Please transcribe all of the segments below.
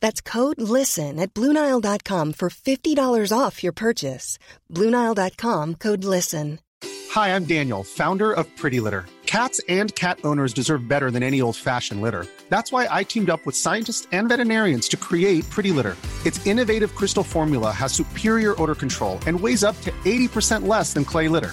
That's code LISTEN at Bluenile.com for $50 off your purchase. Bluenile.com code LISTEN. Hi, I'm Daniel, founder of Pretty Litter. Cats and cat owners deserve better than any old fashioned litter. That's why I teamed up with scientists and veterinarians to create Pretty Litter. Its innovative crystal formula has superior odor control and weighs up to 80% less than clay litter.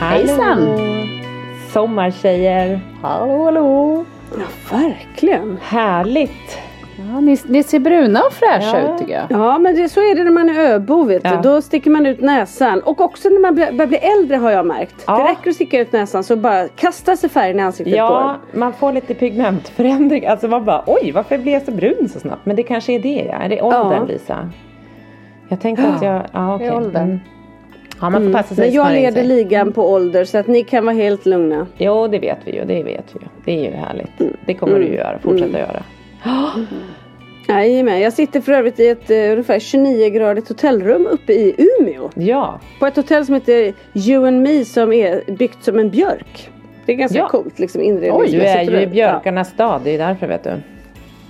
Hejsan! Sommartjejer. Hallå, hallå! Ja, verkligen. Härligt. Ja, ni, ni ser bruna och fräscha Ja. ut tycker jag. Ja, men det, så är det när man är öbo vet Ja. du. Då sticker man ut näsan. Och också när man blir- börjar bli äldre har jag märkt. Ja. Det räcker att sticka ut näsan så bara kastar sig färgen i ansiktet på Ja, man får lite pigmentförändring. Alltså man bara oj varför blir jag så brun så snabbt? Men det kanske är det ja. Är det åldern Ja. Lisa? Jag tänkte att jag, ja okej. Det är åldern. Mm. Ja man får passa sig Men jag leder ligan på ålder så att ni kan vara helt lugna. Jo det vet vi ju, det vet vi ju. Det är ju härligt. Mm. Det kommer du göra, fortsätta göra. Jajamän, jag sitter för övrigt i ett eh, ungefär 29-gradigt hotellrum uppe i Umeå. Ja, På ett hotell som heter You and Me som är byggt som en björk. Det är ganska Ja. coolt liksom Oj, inredningsmässigt. du är ju i Ja. björkarnas stad, det är därför vet du.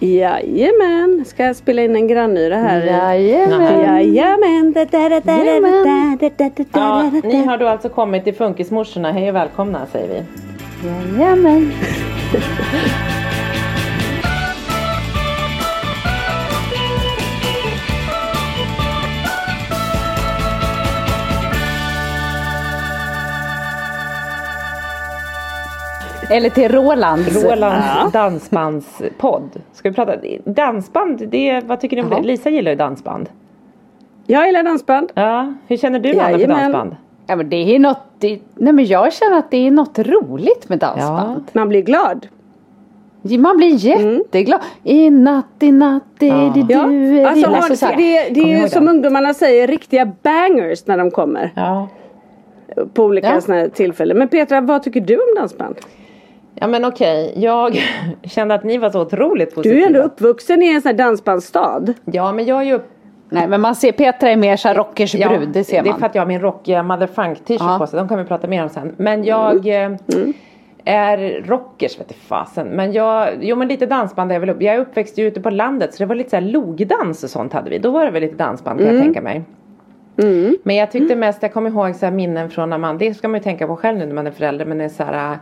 Jajamän, ska jag spela in en grannyra här? Jajamän. Jajamän. Ja, ni har då alltså kommit till Funkismorsorna. Hej och välkomna säger vi. Jajamän. Eller till Rolands. Rolands dansbandspodd. Ska vi prata dansband? Det, vad tycker ni om Jaha. det? Lisa gillar ju dansband. Jag gillar dansband. Ja, hur känner du Anna för dansband? Ja, men det är något, det, nej men jag känner att det är något roligt med dansband. Man blir glad. Man blir jätteglad. I natt, i natt, är det Ja. du är Alltså, Alltså, så det, det är ju som den? ungdomarna säger riktiga bangers när de kommer. Ja. På olika Ja. såna här tillfällen. Men Petra, vad tycker du om dansband? Ja men okej, jag kände att ni var så otroligt Du positiva. är ju ändå uppvuxen i en sån här dansbandsstad. Ja men jag är ju upp... Nej men man ser Petra är mer så här rockers Ja, brud, det ser Det är man. för att jag har min rockiga Mother Funk t-shirt Ja. på sig, de kan vi prata mer om sen. Men jag Mm. eh, är rockers vet fasen. Men jag, jo men lite dansband är jag väl upp. Jag är uppväxt ju ute på landet så det var lite så här logdans och sånt hade vi. Då var det väl lite dansband kan Mm. jag tänka mig. Men jag tyckte mest, jag kommer ihåg så här minnen från när man, det ska man ju tänka på själv nu när man är förälder, men det är så här äh,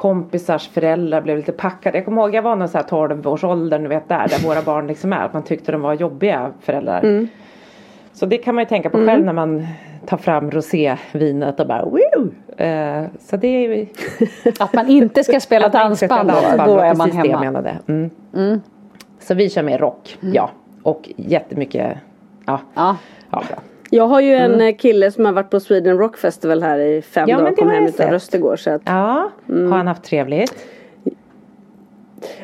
kompisars föräldrar blev lite packade. Jag kommer ihåg jag var någon så här 12 års ålder, du vet där, där våra barn liksom är. Att man tyckte de var jobbiga föräldrar. Så det kan man ju tänka på själv när man tar fram rosévinet och bara woo! Eh, så det är ju... Att man inte ska spela dansband, då, är man precis det jag hemma. menade. Mm. Så vi kör med rock, ja. Och jättemycket, ja. Ja. ja. Jag har ju en eh, kille som har varit på Sweden Rock Festival här i fem Ja, dagar. det Kom hem jag utan röst igår. Så att, Ja, har han haft trevligt?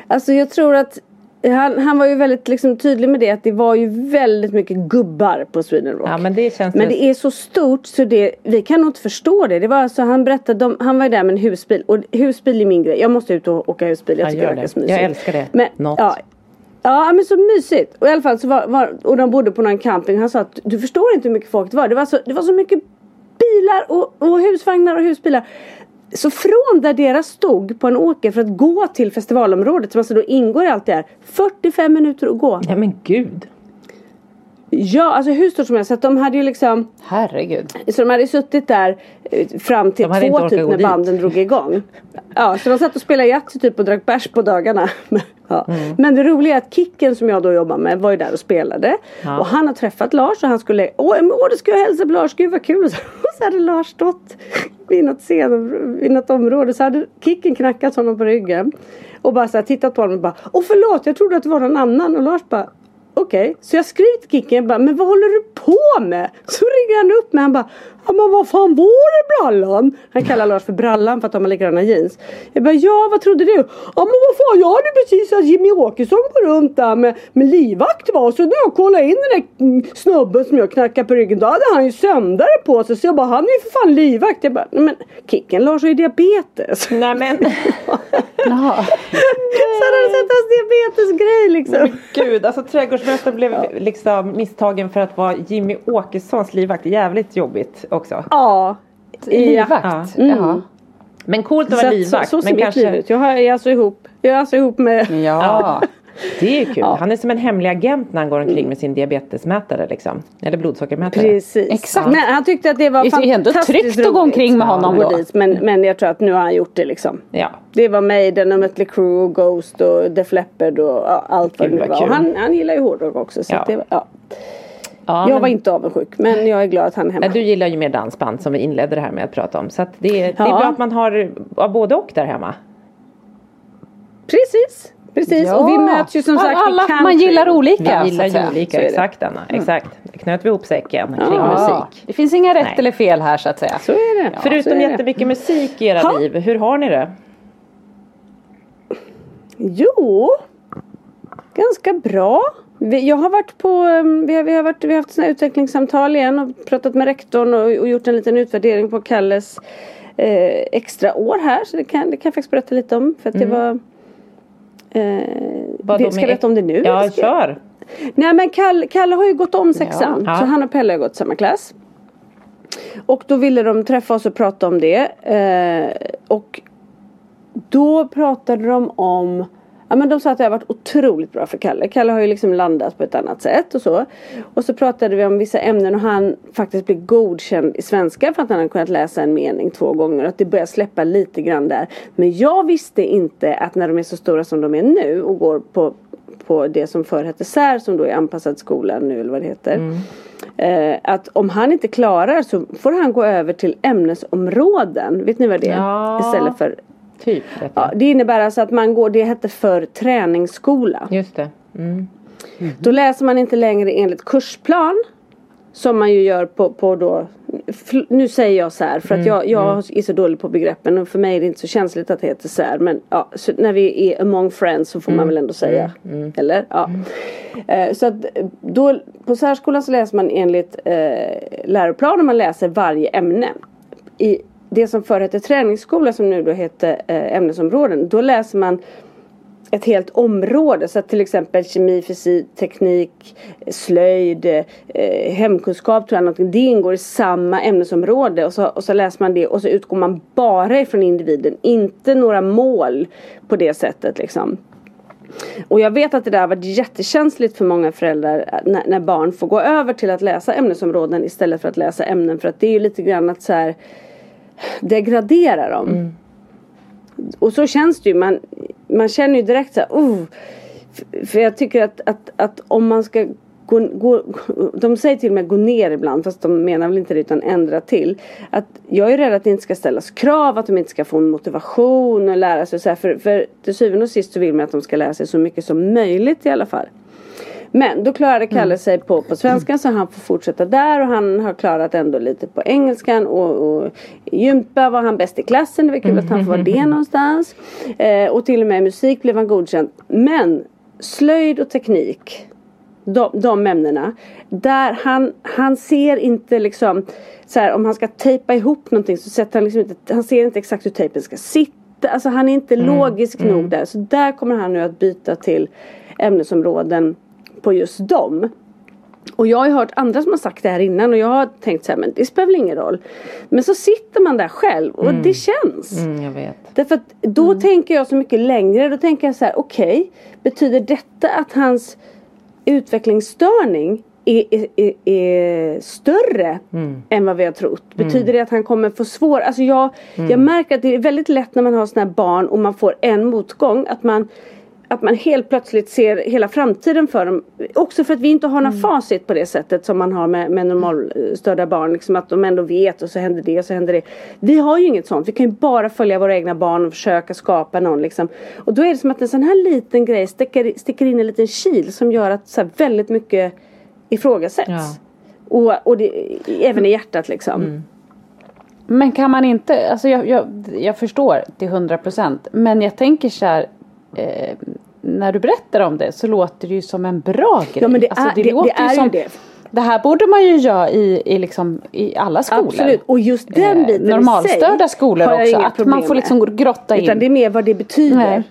Alltså jag tror att han, han var ju väldigt liksom, tydlig med det att det var ju väldigt mycket gubbar på Sweden Rock. Ja men det känns Men det är så stort så det, vi kan nog inte förstå det. Det var alltså, han berättade, de, han var ju där med en husbil och husbil är min grej. Jag måste ut och åka husbil. Jag Ja, tycker gör det mysigt. Jag älskar det. Men, Något. Ja, ja men så mysigt. Och i alla fall så var, var, och de bodde på någon camping. Han sa att du förstår inte hur mycket folk det var. Det var så, det var så mycket bilar och, och husvagnar och husbilar. Så från där deras stod på en åker för att gå till festivalområdet som alltså då ingår i allt det här. 45 minuter att gå. Nej men gud. Ja, alltså hur stort som helst. Så att de hade ju liksom Herregud. så de hade suttit där eh, fram till två typ när dit. banden drog igång. Ja, så de satt och spelade Yatzy typ och drack bärs på dagarna. Ja. Mm. Men det roliga är att Kicken som jag då jobbar med var ju där och spelade. Ja. Och han har träffat Lars och han skulle, åh, åh det ska jag hälsa på Lars, gud vad kul. Och så hade Lars stått vid något, scen, vid något område så hade Kicken knackat honom på ryggen. Och bara så här, tittat på honom och bara, åh förlåt jag trodde att det var någon annan. Och Lars bara, Okej, så jag skriver till Kicken, jag bara, men vad håller du på med? Så ringer han upp mig, han bara, ja men vad fan var det Brallan? Han kallar Lars för Brallan för att de har likadana jeans. Jag bara, ja vad trodde du? Ja men vad fan, jag hörde precis att Jimmy Åkesson går runt där med, med livvakt va. Så när jag kollade in den där mm, snubben som jag knackade på ryggen, då hade han ju sändare på sig. Så jag bara, han är ju för fan livvakt. Jag bara, "Nej, men Kicken, Lars har ju diabetes. Nej men. Så hade han sett hans diabetesgrej liksom. gud alltså trädgårdsmästaren blev liksom misstagen för att vara Jimmy Åkessons livvakt. Jävligt jobbigt också. Ja. Livvakt? Ja. Jaha. Men coolt att vara livvakt. så, så ser men mitt kanske... liv ut. Jag är alltså ihop. Jag är alltså ihop med Ja. Det är ju kul. Ja. Han är som en hemlig agent när han går omkring med sin diabetesmätare liksom. Eller blodsockermätare. Precis. Exakt. Men han tyckte att det var Det är ändå fantastiskt tryggt att gå omkring med honom gå då. Men, men jag tror att nu har han gjort det liksom. Ja. Det var Maiden och Mötley Crüe och Ghost och Def Leppard och ja, allt vad det nu var. Och han, han gillar ju hårdrock också. Så Ja. att det var, ja. Ja Jag men- var inte avundsjuk men jag är glad att han är hemma. Du gillar ju mer dansband som vi inledde det här med att prata om. Så att det, är, det är Ja. bra att man har ja, både och där hemma. Precis. Precis. Och vi Ja. möts ju som sagt i Alla, man gillar olika. Vi så gillar ju olika, exakt Anna. Exakt. Där knöt vi ihop säcken kring Ja. musik. Det finns inga rätt Nej. eller fel här så att säga. Så är det. så Förutom är det. jättemycket musik i era Ha. liv, hur har ni det? Jo, ganska bra. Vi, jag har varit på, um, vi har, vi har, varit, vi har haft såna utvecklingssamtal igen och pratat med rektorn och, och gjort en liten utvärdering på Kalles eh, extra år här. Så det kan, det kan jag faktiskt berätta lite om. För att det var eh, Vad vi- ska jag berätta om det nu? Ja, kör. Nej men Kalle, Kalle har ju gått om sexan. Ja. Så han och Pelle har gått samma klass. Och då ville de träffa oss och prata om det. Eh, och då pratade de om Ja men de sa att det har varit otroligt bra för Kalle. Kalle har ju liksom landat på ett annat sätt och så. Och så pratade vi om vissa ämnen och han faktiskt blev godkänd i svenska för att han hade kunnat läsa en mening två gånger. Och att det börjar släppa lite grann där. Men jag visste inte att när de är så stora som de är nu och går på, på det som förr hette SÄR som då är anpassad skola nu eller vad det heter. Eh, att om han inte klarar så får han gå över till ämnesområden. Vet ni vad det är? Ja. Istället för Typ. Ja, det innebär alltså att man går, det hette för träningsskola. Just det. Mm. Då läser man inte längre enligt kursplan. Som man ju gör på, på då, nu säger jag så här för att Mm, jag, jag är så dålig på begreppen och för mig är det inte så känsligt att det heter så här. Men ja, när vi är among friends så får Mm, man väl ändå säga. Eller? Ja. Eh, så att då, på särskolan så läser man enligt eh, läroplan och man läser varje ämne. I det som förr hette träningsskola som nu då heter eh, ämnesområden. Då läser man ett helt område. Så att till exempel kemi, fysik, teknik, slöjd, eh, hemkunskap tror jag någonting. Det ingår i samma ämnesområde och så, och så läser man det och så utgår man bara ifrån individen. Inte några mål på det sättet liksom. Och jag vet att det där har varit jättekänsligt för många föräldrar eh, när, när barn får gå över till att läsa ämnesområden istället för att läsa ämnen. För att det är ju lite grann att så här degradera dem. Och så känns det ju. Man, man känner ju direkt så här, oh. För- För jag tycker att, att, att om man ska gå, gå, de säger till och med gå ner ibland fast de menar väl inte det utan ändra till. Att jag är rädd att det inte ska ställas krav, att de inte ska få en motivation och lära sig så här. För, för till syvende och sist så vill man att de ska lära sig så mycket som möjligt i alla fall. Men då klarade Kalle sig på, på svenska så han får fortsätta där och han har klarat ändå lite på engelskan och, och gympa var han bäst i klassen. Det var kul att han får vara det någonstans. Eh, och till och med i musik blev han godkänd. Men slöjd och teknik de, de ämnena. Där han, han ser inte liksom så här, om han ska tejpa ihop någonting så sätter han liksom inte, han ser inte exakt hur tejpen ska sitta. Alltså han är inte logisk nog där. Så där kommer han nu att byta till ämnesområden på just dem. Och jag har hört andra som har sagt det här innan och jag har tänkt så här, men det spelar väl ingen roll. Men så sitter man där själv och det känns. Mm, jag vet. Därför att då tänker jag så mycket längre. Då tänker jag så här, okej, betyder detta att hans utvecklingsstörning är, är, är, är större än vad vi har trott? Betyder det att han kommer få svår... Alltså jag, jag märker att det är väldigt lätt när man har sådana här barn och man får en motgång att man att man helt plötsligt ser hela framtiden för dem. Också för att vi inte har några facit på det sättet som man har med, med normalstörda barn. Liksom att de ändå vet och så händer det och så händer det. Vi har ju inget sånt. Vi kan ju bara följa våra egna barn och försöka skapa någon. Liksom. Och då är det som att en sån här liten grej sticker, sticker in en liten kil som gör att så väldigt mycket ifrågasätts. Ja. Och, och det, även i hjärtat liksom. Men kan man inte, alltså jag, jag, jag förstår till hundra procent. Men jag tänker så här. Eh, när du berättar om det så låter det ju som en bra grej. Ja men det, Alltså, är, det, låter det är som, ju det. Det här borde man ju göra i, i, liksom, i alla skolor. Absolut. Och just den Eh, biten i Normalstörda sig skolor också. Att man får liksom grotta in. Utan det är mer vad det betyder. Nej.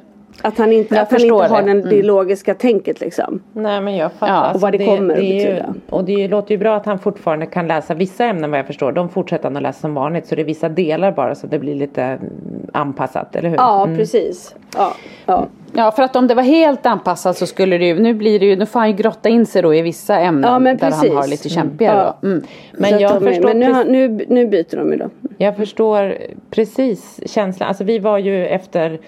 Att han inte, Jag att han inte har det. den, det Mm. logiska tänket liksom. Nej men jag fattar. Ja, Alltså, och vad det kommer att är ju, betyda. Och det låter ju bra att han fortfarande kan läsa vissa ämnen vad jag förstår. De fortsätter han att läsa som vanligt. Så det är vissa delar bara så det blir lite mm, anpassat, eller hur? Ja Mm. precis. Ja, ja. Ja för att om det var helt anpassat så skulle det ju, nu blir det ju, nu får han ju grotta in sig då i vissa ämnen Ja, men där precis. han har lite kämpigare Ja. då. Mm. Men jag de är- förstår men nu, har- nu, nu byter de ju då. Jag förstår precis känslan. Alltså vi var ju efter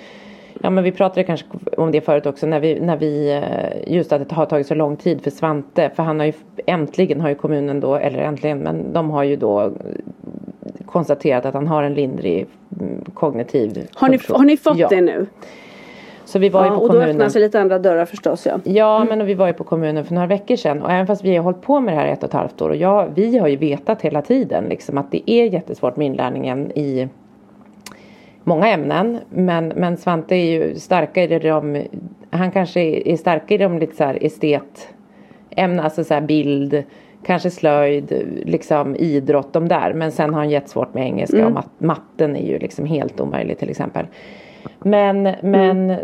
Ja men vi pratade kanske om det förut också när vi, när vi eh, just att det har tagit så lång tid för Svante för han har ju äntligen har ju kommunen då eller äntligen men de har ju då konstaterat att han har en lindrig mm, kognitiv Har ni, har ni fått ja. det nu? Så vi var ju Ja, på och då öppnar sig lite andra dörrar förstås ja. Ja, men vi var ju på kommunen för några veckor sedan och även fast vi har hållit på med det här ett och ett halvt år och jag, vi har ju vetat hela tiden liksom att det är jättesvårt med inlärningen i många ämnen men, men Svante är ju starkare i de, han kanske är starkare i de lite så här estet ämnen, alltså så bild, kanske slöjd, liksom idrott, de där. Men sen har han jättesvårt med engelska och mat- matten är ju liksom helt omöjlig till exempel. Men, men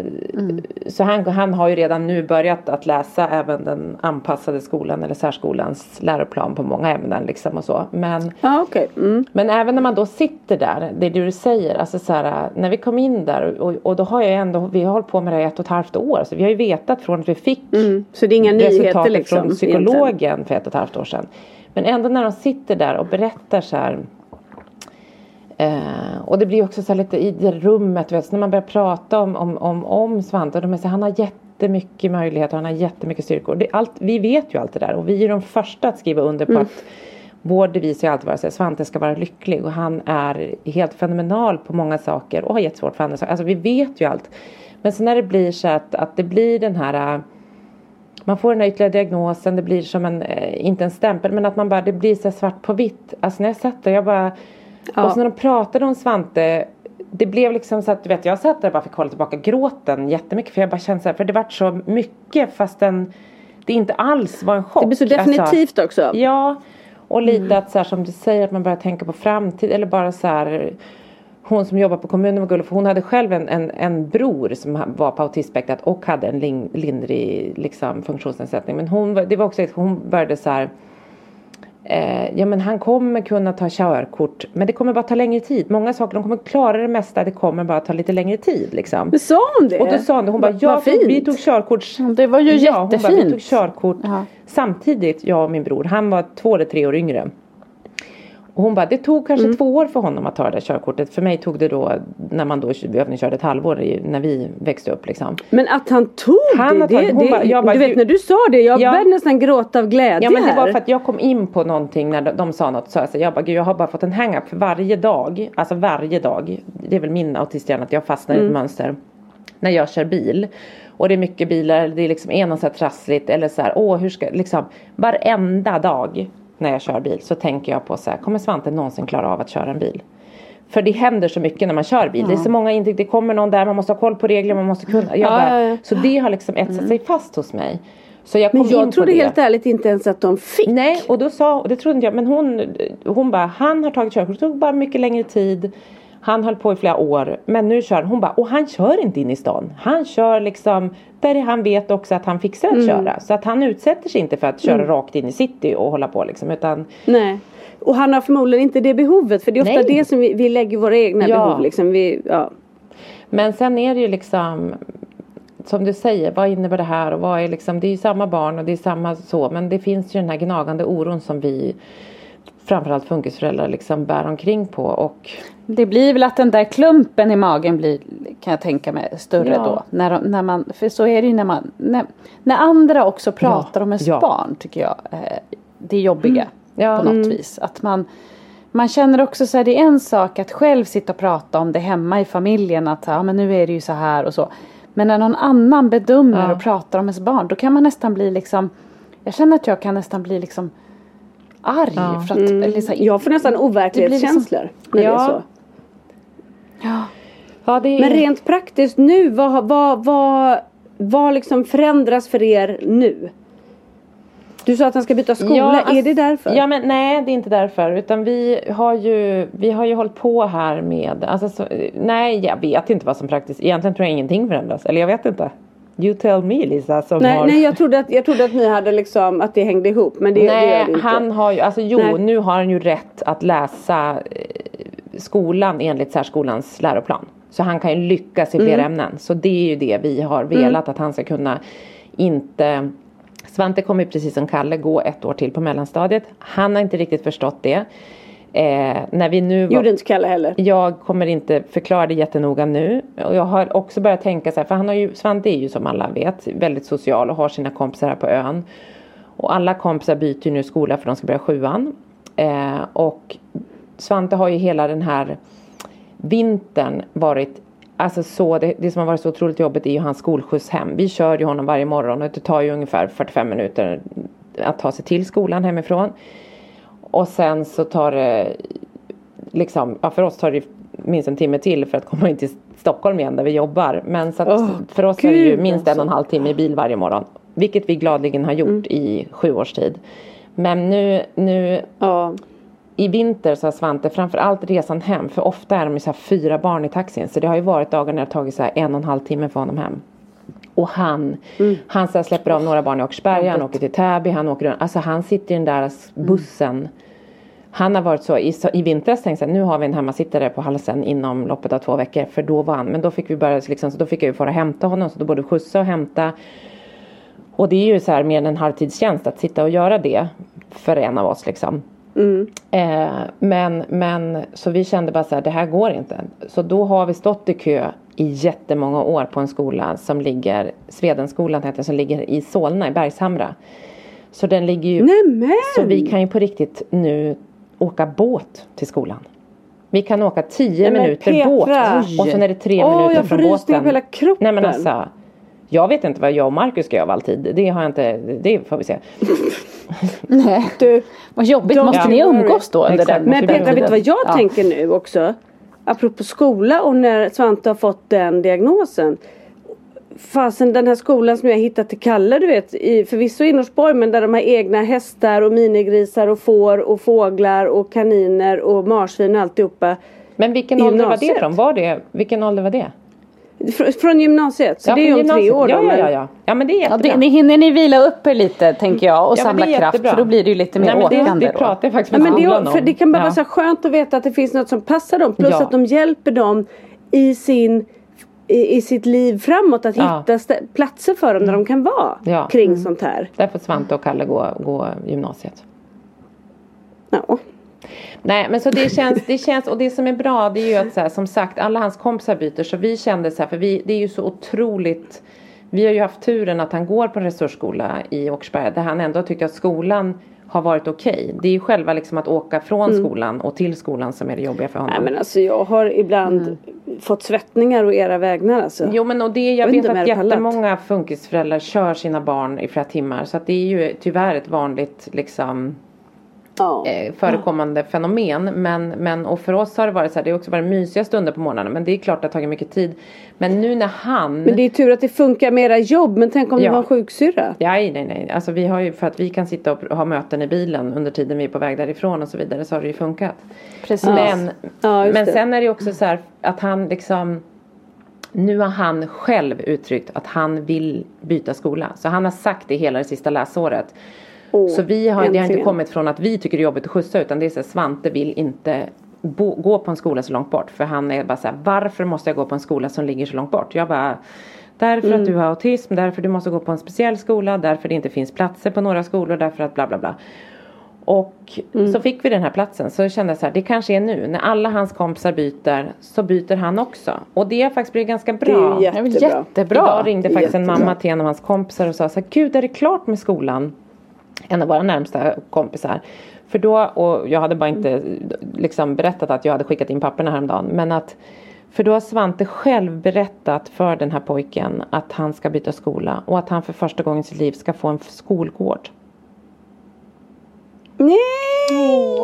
så han, han har ju redan nu börjat att läsa även den anpassade skolan eller särskolans läroplan på många ämnen liksom och så. Men Ja okej. Mm. men även när man då sitter där, det du säger, alltså så här, när vi kom in där och, och då har jag ändå, vi har hållit på med det här ett och ett halvt år så vi har ju vetat från att vi fick Mm. Så det är inga resultatet liksom. från egentligen. psykologen för ett och ett halvt år sedan. Men ändå när de sitter där och berättar så här Eh, och det blir också så lite i det rummet, vet, så när man börjar prata om, om, om, om Svante, och de är så här, han har jättemycket möjligheter, han har jättemycket styrkor. Det, allt, vi vet ju allt det där och vi är de första att skriva under på Mm. att vår devis har alltid varit här, Svante ska vara lycklig och han är helt fenomenal på många saker och har jättesvårt för andra saker. Alltså vi vet ju allt. Men sen när det blir så att, att det blir den här eh, man får den här ytterligare diagnosen, det blir som en, eh, inte en stämpel men att man bara, det blir så svart på vitt. Alltså när jag satt där, jag bara Ja. och så när de pratade om Svante det blev liksom så att du vet jag satt där och bara fick hålla tillbaka gråten jättemycket för jag bara kände så här, för det vart så mycket fastän det inte alls var en chock. Det blir så Alltså, definitivt också. Ja, och lite att så här, som du säger att man börjar tänka på framtid eller bara så här hon som jobbar på kommunen var gullig för hon hade själv en, en, en bror som var på autismspektrat och hade en lin, lindrig liksom, funktionsnedsättning. Men hon, det var också att hon började så här Eh, ja men han kommer kunna ta körkort men det kommer bara ta längre tid. Många saker, de kommer klara det mesta, det kommer bara ta lite längre tid liksom. Men sa hon det? Och då sa hon det, hon bara, Vad- jag tog, vi tog körkort Det var ju Ja, hon bara, vi jättefint. tog körkort Ja. samtidigt, jag och min bror. Han var två eller tre år yngre. Och hon bara, det tog kanske Mm. två år för honom att ta det där körkortet. För mig tog det då, när man då övningskörde ett halvår i, när vi växte upp liksom. Men att han tog Han det, tagit- det, bara- jag bara, du vet när du sa det, jag Ja. började nästan gråta av glädje Ja men det var för att jag kom in på någonting när de, de sa något. Så sa, jag bara, gud jag har bara fått en hang-up för varje dag. Alltså varje dag. Det är väl min autisthjärna att jag fastnar i Mm. ett mönster. när jag kör bil. Och det är mycket bilar, det är liksom något så här trassligt eller så här, åh hur ska, liksom varenda dag när jag kör bil så tänker jag på så här, kommer Svante någonsin klara av att köra en bil? För det händer så mycket när man kör bil. Det är så många intryck, det kommer någon där, man måste ha koll på regler, man måste kunna. Ja, bara, ja, ja. Så det har liksom etsat sig fast hos mig. Så jag Men jag trodde det. helt ärligt inte ens att de fick. Nej, och då sa, och det trodde inte jag, men hon, hon bara, han har tagit körkort, det tog bara mycket längre tid. Han höll på i flera år, men nu kör. Hon bara, och han kör inte in i stan. Han kör liksom där han vet också att han fixar att köra. Så att han utsätter sig inte för att köra rakt in i city och hålla på liksom, utan Nej. Och han har förmodligen inte det behovet för det är ofta Nej. det som vi, vi lägger våra egna Ja. behov liksom. Vi, ja. Men sen är det ju liksom som du säger, vad innebär det här och vad är liksom, det är ju samma barn och det är samma så men det finns ju den här gnagande oron som vi framförallt funkisföräldrar liksom bär omkring på och Det blir väl att den där klumpen i magen blir, kan jag tänka mig, större Ja. då. När, de- när man, för så är det ju när man, när, när andra också pratar om ens ja. barn tycker jag. Eh, det jobbiga Ja. på något vis. Att man, man känner också så här, det är en sak att själv sitta och prata om det hemma i familjen. Att ja, men nu är det ju så här och så. Men när någon annan bedömer Ja. och pratar om ens barn. Då kan man nästan bli liksom, jag känner att jag kan nästan bli liksom arg. Ja. För att, så här, Jag får nästan overklighetskänslor när det är Ja. så. Ja. ja, är, Men rent praktiskt nu, vad, vad, vad, vad liksom förändras för er nu? Du sa att han ska byta skola, Ja, är alltså- det därför? Ja men nej det är inte därför utan vi har ju, vi har ju hållit på här med, alltså så, nej jag vet inte vad som praktiskt, egentligen tror jag ingenting förändras, eller jag vet inte. You tell me Lisa som nej, har nej jag, trodde att, jag trodde att ni hade liksom, att det hängde ihop men det, det gör Nej, det inte. han har ju, alltså jo, Nej. nu har han ju rätt att läsa eh, skolan enligt särskolans läroplan. Så han kan ju lyckas i flera Mm. ämnen. Så det är ju det vi har velat att han ska kunna inte Svante kommer ju precis som Kalle gå ett år till på mellanstadiet. Han har inte riktigt förstått det. Eh, när vi nu var, Gjorde inte Kalle heller. jag kommer inte förklara det jättenoga nu. Och jag har också börjat tänka så här, för han har ju, Svante är ju som alla vet väldigt social och har sina kompisar här på ön. Och alla kompisar byter ju nu skola för de ska börja sjuan. Eh, och Svante har ju hela den här vintern varit Alltså så, det, det som har varit så otroligt jobbigt är ju hans skolskjuts hem. Vi kör ju honom varje morgon och det tar ju ungefär 45 minuter att ta sig till skolan hemifrån. Och sen så tar det liksom, ja för oss tar det minst en timme till för att komma in till Stockholm igen där vi jobbar. Men så Åh, för oss är det ju gud, minst en alltså. och en halv timme i bil varje morgon. Vilket vi gladeligen har gjort i sju års tid. Men nu, nu Ja. I vinter så har Svante framförallt resan hem för ofta är de ju så här fyra barn i taxin så det har ju varit dagar när det har tagit så här en och en halv timme för honom hem. Och han, han så släpper av några barn i Åkersberga, han åker till Täby, han åker runt. Alltså han sitter i den där s- bussen. Han har varit så i, så, i vintras tänkte jag nu har vi en hemmasittare på halsen inom loppet av två veckor för då var han, men då fick vi börja liksom, så då fick jag ju fara och hämta honom så då både skjutsa och hämta. Och det är ju så här mer än en halvtidstjänst att sitta och göra det för en av oss liksom. Eh, men, men så vi kände bara så här, det här går inte. Så då har vi stått i kö i jättemånga år på en skola som ligger, Svedenskolan heter den, som ligger i Solna i Bergshamra. Så den ligger ju, Nämen! så vi kan ju på riktigt nu åka båt till skolan. Vi kan åka 10 Nej, men minuter Petra! båt och sen är det 3 Åh, minuter jag får från rysningar båten. på hela kroppen. Nej men alltså. Jag vet inte vad jag och Marcus ska göra av alltid. Det har jag inte, det får vi se. Nej. Du, Vad jobbigt, måste ni worry. umgås då under den Men Petra, vet du vad jag Ja. tänker nu också? Apropå skola och när Svante har fått den diagnosen. Fasen den här skolan som jag hittat till Kalle du vet, i, förvisso i Norsborg men där de har egna hästar och minigrisar och får och fåglar och kaniner och marsvin och alltihopa. Men vilken ålder var det från? Var det, vilken ålder var det? Fr- från gymnasiet, så Ja, det är ju om tre år ja, då, ja, ja, ja. ja men det är Ja, jättebra. det, ni hinner ni vila upp er lite tänker jag och Ja, samla det kraft för då blir det ju lite mer Nej, men det, åkande det då. pratar jag faktiskt Ja, med men det, för om. det kan bara ja. vara så skönt att veta att det finns något som passar dem. Plus Ja. att de hjälper dem i, sin, i, i sitt liv framåt. Att Ja. Mm. hitta platser för dem där de kan vara Ja. kring sånt här. Där får Svante och Kalle gå, gå gymnasiet. Ja. Nej men så det känns, det känns och det som är bra det är ju att så här, som sagt alla hans kompisar byter så vi kände så här för vi, det är ju så otroligt Vi har ju haft turen att han går på en resursskola i Åkersberga där han ändå tyckte att skolan har varit okej. Det är ju själva liksom att åka från skolan och till skolan som är det jobbiga för honom. Nej men alltså jag har ibland fått svettningar och era vägnar alltså. Jo men och det, jag, Jag vet att jättemånga funkisföräldrar kör sina barn i flera timmar. Så att det är ju tyvärr ett vanligt liksom eh, förekommande fenomen. Men, men och för oss har det varit så här, det har också varit mysiga stunder på morgnarna. Men det är klart det har tagit mycket tid. Men nu när han Men det är tur att det funkar med era jobb. Men tänk om det Ja. var en sjuksyrra. Nej, nej, nej. Alltså vi har ju för att vi kan sitta och ha möten i bilen under tiden vi är på väg därifrån och så vidare så har det ju funkat. Precis. Men, Ja, men det. sen är det också så här att han liksom nu har han själv uttryckt att han vill byta skola. Så han har sagt det hela det sista läsåret. Så vi har, det har inte kommit från att vi tycker det är jobbigt att skjutsa utan det är så här, Svante vill inte bo, gå på en skola så långt bort. För han är bara så här, varför måste jag gå på en skola som ligger så långt bort? Jag bara, därför Mm. att du har autism, därför du måste gå på en speciell skola, därför det inte finns platser på några skolor, därför att bla bla bla. Och Mm. så fick vi den här platsen så kände jag så här, det kanske är nu. När alla hans kompisar byter så byter han också. Och det har faktiskt blivit ganska bra. Det är jättebra. jättebra. Idag ringde faktiskt en Jättebra. mamma till en av hans kompisar och sa så här, gud är det klart med skolan? En av våra närmsta kompisar. För då, och jag hade bara inte liksom berättat att jag hade skickat in papperna häromdagen. Men att, för då har Svante själv berättat för den här pojken att han ska byta skola. Och att han för första gången i sitt liv ska få en skolgård. Nej!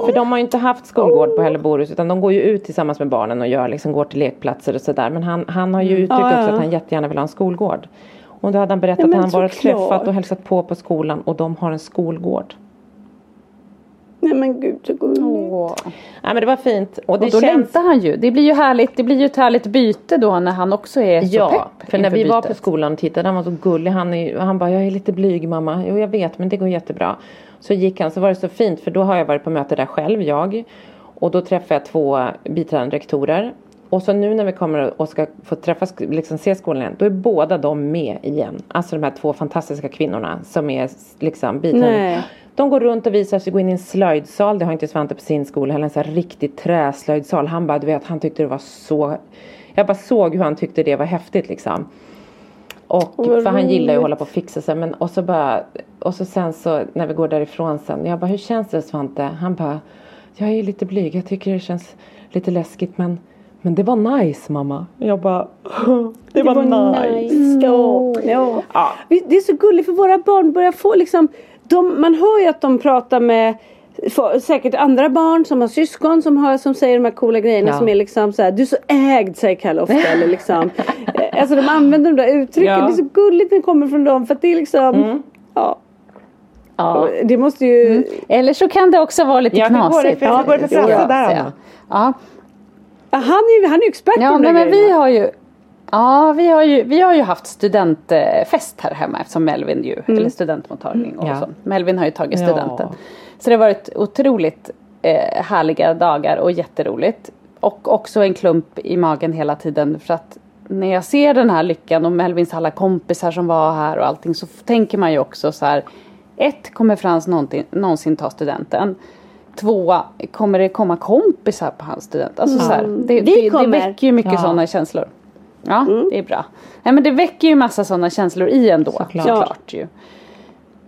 För de har ju inte haft skolgård på Helleborus utan de går ju ut tillsammans med barnen och gör liksom, går till lekplatser och sådär. Men han, han har ju uttryckt Ja, ja. också att han jättegärna vill ha en skolgård. Och då hade han berättat Ja, att han varit såklart. träffat och hälsat på på skolan och de har en skolgård. Nej men gud så gulligt. Åh. Nej men det var fint. Och det Och då känns... längtar han ju. Det blir ju härligt. Det blir ju ett härligt byte då när han också är så Ja, pepp för när vi var på bytet. skolan och tittade, han var så gullig. Han, är, han bara, jag är lite blyg mamma. Jo jag vet men det går jättebra. Så gick han, så var det så fint för då har jag varit på möte där själv, jag. Och då träffade jag två biträdande rektorer. Och så nu när vi kommer och ska få träffa, liksom se skolan igen, då är båda de med igen. Alltså de här två fantastiska kvinnorna som är liksom biträdande. Nej. De går runt och visar sig gå in i en slöjdsal. Det har inte Svante på sin skola heller. En sån här riktig träslöjdsal. Han bara, du vet, han tyckte det var så... Jag bara såg hur han tyckte det var häftigt liksom. Och Vad för han gillar ju att hålla på och fixa sig. Men och så bara, och så sen så när vi går därifrån sen. Jag bara, hur känns det Svante? Han bara, jag är lite blyg. Jag tycker det känns lite läskigt men men det var nice mamma. Jag bara, det var, nice. Ja. Ja. Ja. Vi- Det är så gulligt för våra barn börjar få liksom de, Man hör ju att de pratar med för, säkert andra barn som har syskon som, har, som säger de här coola grejerna Ja. som är liksom så här, Du är så ägd säger Kalle ofta eller liksom Alltså de använder de där uttrycken. Ja. Det är så gulligt när det kommer från dem för att det är liksom Ja, Ja. det måste ju Eller så kan det också vara lite Ja, hur går det knasigt. för- hur går det för Ja, ja, där, ja. Ja, Ja, han är ju han är expert på ja de nej, där men vi har ju Ja, vi har ju, vi har ju haft studentfest här hemma eftersom Melvin ju, eller studentmottagning och Ja. så. Melvin har ju tagit Ja. studenten. Så det har varit otroligt eh, härliga dagar och jätteroligt. Och också en klump i magen hela tiden för att när jag ser den här lyckan och Melvins alla kompisar som var här och allting så tänker man ju också så här. Ett, kommer Frans någonsin, någonsin ta studenten? Två, kommer det komma kompisar på hans student? Alltså så här, det, Vi det, det väcker ju mycket Ja. sådana känslor. Ja, det är bra. Nej men det väcker ju massa sådana känslor i ändå. Såklart. Såklart ju.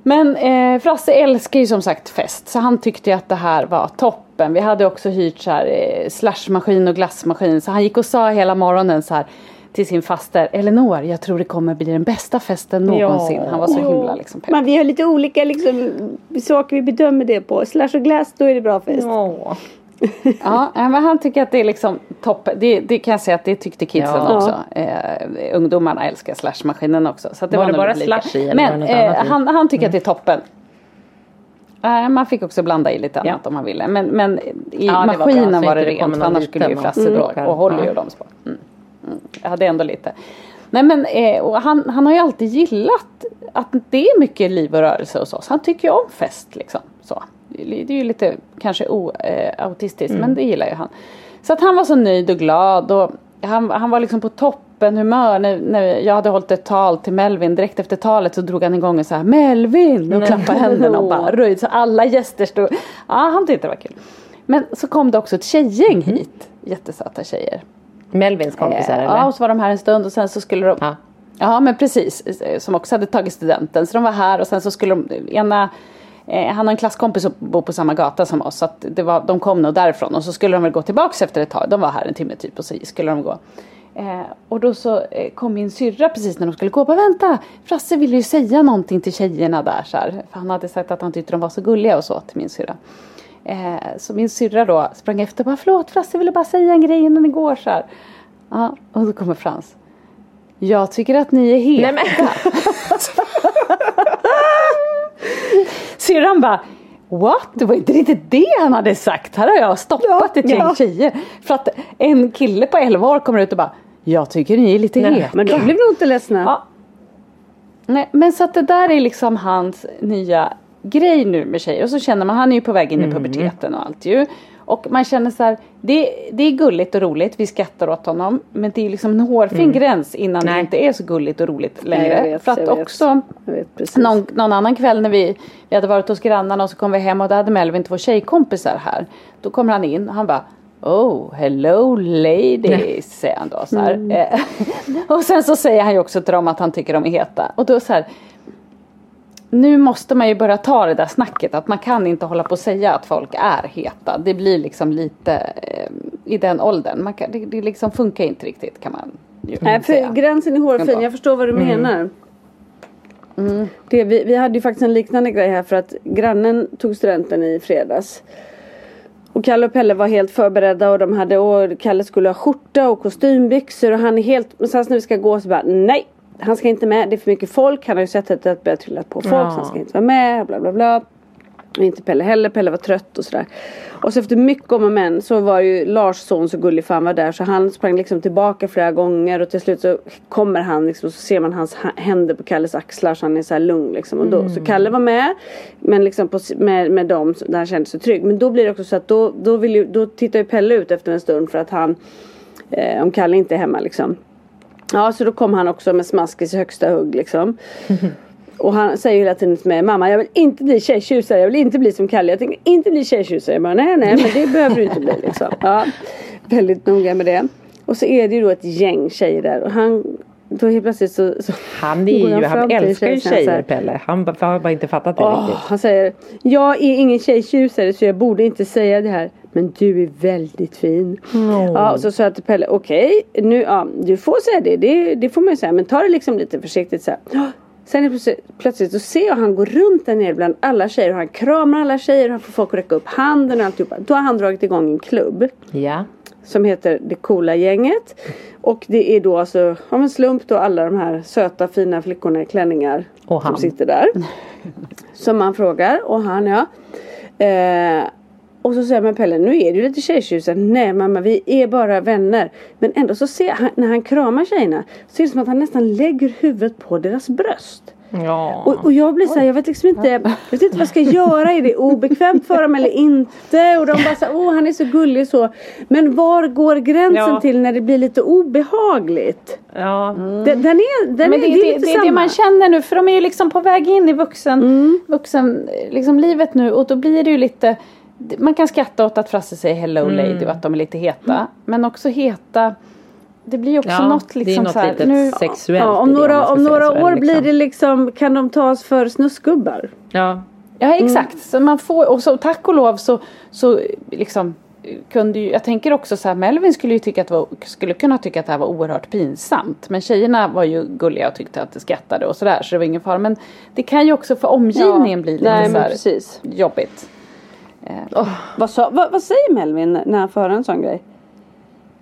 Men eh, Frasse älskar ju som sagt fest så han tyckte ju att det här var toppen. Vi hade också hyrt så här eh, slashmaskin och glassmaskin så han gick och sa hela morgonen så här till sin faster Elinor, jag tror det kommer bli den bästa festen någonsin. Ja. Han var så himla liksom pepp. Men vi har lite olika liksom, saker vi bedömer det på. Slash och glass, då är det bra fest. Ja, nej, men han tycker att det är liksom toppen. Det, det kan jag säga att det tyckte kidsen Ja. också. Eh, ungdomarna älskar slashmaskinen också. Så att det Var var, det bara slush i var Men eh, han, han tycker att det är toppen. Eh, man fick också blanda i lite annat Ja. om man ville. Men, men i Ja, var maskinen var, det inte det rent. För annars skulle ju och Frasse plockar. och håller ju Ja. dem på. Mm. Mm. Jag hade ändå lite. Nej men och han, han har ju alltid gillat att det är mycket liv och rörelse hos oss. Han tycker ju om fest liksom. Så. Det är ju lite kanske oautistiskt men det gillar ju han. Så att han var så nöjd och glad och han, han var liksom på toppen humör när, när jag hade hållit ett tal till Melvin. Direkt efter talet så drog han igång och så här Melvin och klappade händerna och bara röjde. Så alla gäster stod. Ja han tyckte det var kul. Men så kom det också ett tjejgäng hit. Jättesöta tjejer. Melvins kompisar Eh, eller? Ja, och så var de här en stund och sen så skulle de Ja. Ja men precis, som också hade tagit studenten. Så de var här och sen så skulle de, ena eh, han har en klasskompis som bor på samma gata som oss. Så att det var, de kom nog därifrån och så skulle de väl gå tillbaks efter ett tag. De var här en timme typ och så skulle de gå. Eh, och då så eh, kom min syrra precis när de skulle gå och bara vänta. Frasse ville ju säga någonting till tjejerna där så här. För han hade sagt att han tyckte de var så gulliga och så till min syrra. Eh, så min syrra då sprang efter och bara förlåt Frasse ville bara säga en grej innan ni går så här. Ja, och då kommer Frans. Jag tycker att ni är heta. Nej, men. Syrran bara What? Det var inte riktigt det han hade sagt. Här har jag stoppat ja, ett gäng ja. tjejer. För att en kille på 11 år kommer ut och bara Jag tycker ni är lite Nej, heta. Men de blev nog inte ledsna. Ja. Nej, men så att det där är liksom hans nya grej nu med tjejer. Och så känner man, han är ju på väg in i mm. puberteten och allt ju. Och man känner så här, det, det är gulligt och roligt, vi skrattar åt honom. Men det är liksom en hårfin mm. gräns innan Nej. det inte är så gulligt och roligt längre. Nej, vet, För att också någon, någon, annan kväll när vi, vi hade varit hos grannarna och så kom vi hem och då hade Melvin två tjejkompisar här. Då kommer han in och han bara Oh, hello ladies, säger han då så. Mm. och sen så säger han ju också till dem att han tycker de är heta. Och då så här, nu måste man ju börja ta det där snacket att man kan inte hålla på och säga att folk är heta. Det blir liksom lite eh, i den åldern. Kan, det, det liksom funkar inte riktigt kan man ju Nej, för säga. gränsen är hårfin. Jag förstår vad du mm. menar. Mm. Det, vi, vi hade ju faktiskt en liknande grej här för att grannen tog studenten i fredags. Och Kalle och Pelle var helt förberedda och de hade och Kalle skulle ha skjorta och kostymbyxor och han är helt, men sen när vi ska gå så bara nej han ska inte med, det är för mycket folk. Han har ju sett att det börjar trilla på folk ja. så han ska inte vara med. Bla bla bla. Och inte Pelle heller, Pelle var trött och sådär. Och så efter mycket om och men så var ju Lars son så gullig för han var där så han sprang liksom tillbaka flera gånger och till slut så kommer han liksom så ser man hans händer på Kalles axlar så han är så här lugn liksom. Och då, mm. Så Kalle var med men liksom på, med, med dem där han kände sig trygg. Men då blir det också så att då, då, vill ju, då tittar ju Pelle ut efter en stund för att han eh, om Kalle inte är hemma liksom. Ja så då kom han också med smaskis i högsta hugg liksom. Och han säger hela tiden till mig, mamma jag vill inte bli tjejtjusare, jag vill inte bli som Kalle, jag tänker inte bli tjejtjusare. Jag bara, nej nej men det behöver du inte bli liksom. Ja, väldigt noga med det. Och så är det ju då ett gäng tjejer där och han då helt plötsligt så, så Han är ju, han, han älskar ju tjejer Pelle. Han har bara inte fattat det oh, riktigt. Han säger Jag är ingen tjejtjusare så jag borde inte säga det här. Men du är väldigt fin. Mm. Ja, och så sa jag till Pelle, okej, okay, nu, ja, du får säga det, det, det får man ju säga, men ta det liksom lite försiktigt så här. Sen plötsligt, plötsligt så ser jag han går runt där nere bland alla tjejer och han kramar alla tjejer och han får folk att räcka upp handen och alltihopa. Då har han dragit igång en klubb. Ja. Som heter Det coola gänget. Och det är då alltså av en slump då alla de här söta fina flickorna i klänningar. Och han. Som sitter där. som man frågar och han ja. Eh, och så säger man Pelle, nu är du lite tjejtjusare. Nej mamma, vi är bara vänner. Men ändå så ser han, när han kramar tjejerna, så är det som att han nästan lägger huvudet på deras bröst. Ja. Och, och jag blir såhär, jag vet liksom inte, jag vet inte vad jag ska göra. Är det obekvämt för dem eller inte? Och de bara såhär, åh han är så gullig så. Men var går gränsen ja. till när det blir lite obehagligt? Ja. Mm. Den, den, är, den Men det, är, det, det, det är det man känner nu för de är ju liksom på väg in i vuxen, mm. vuxen liksom livet nu och då blir det ju lite man kan skratta åt att Frasse säger hello mm. lady och att de är lite heta. Mm. Men också heta det blir också ja, något liksom det är något så här, litet nu, sexuellt ja, Om några, om några år liksom. blir det liksom Kan de tas för snuskgubbar? Ja Ja exakt. Mm. Så man får, och så tack och lov så, så liksom kunde ju, jag tänker också så här, Melvin skulle ju tycka att var, skulle kunna tycka att det här var oerhört pinsamt. Men tjejerna var ju gulliga och tyckte att det skrattade och sådär så det var ingen fara. Men det kan ju också för omgivningen ja, bli lite nej, så här jobbigt. Oh, vad, sa, vad, vad, säger Melvin när han får höra en sån grej?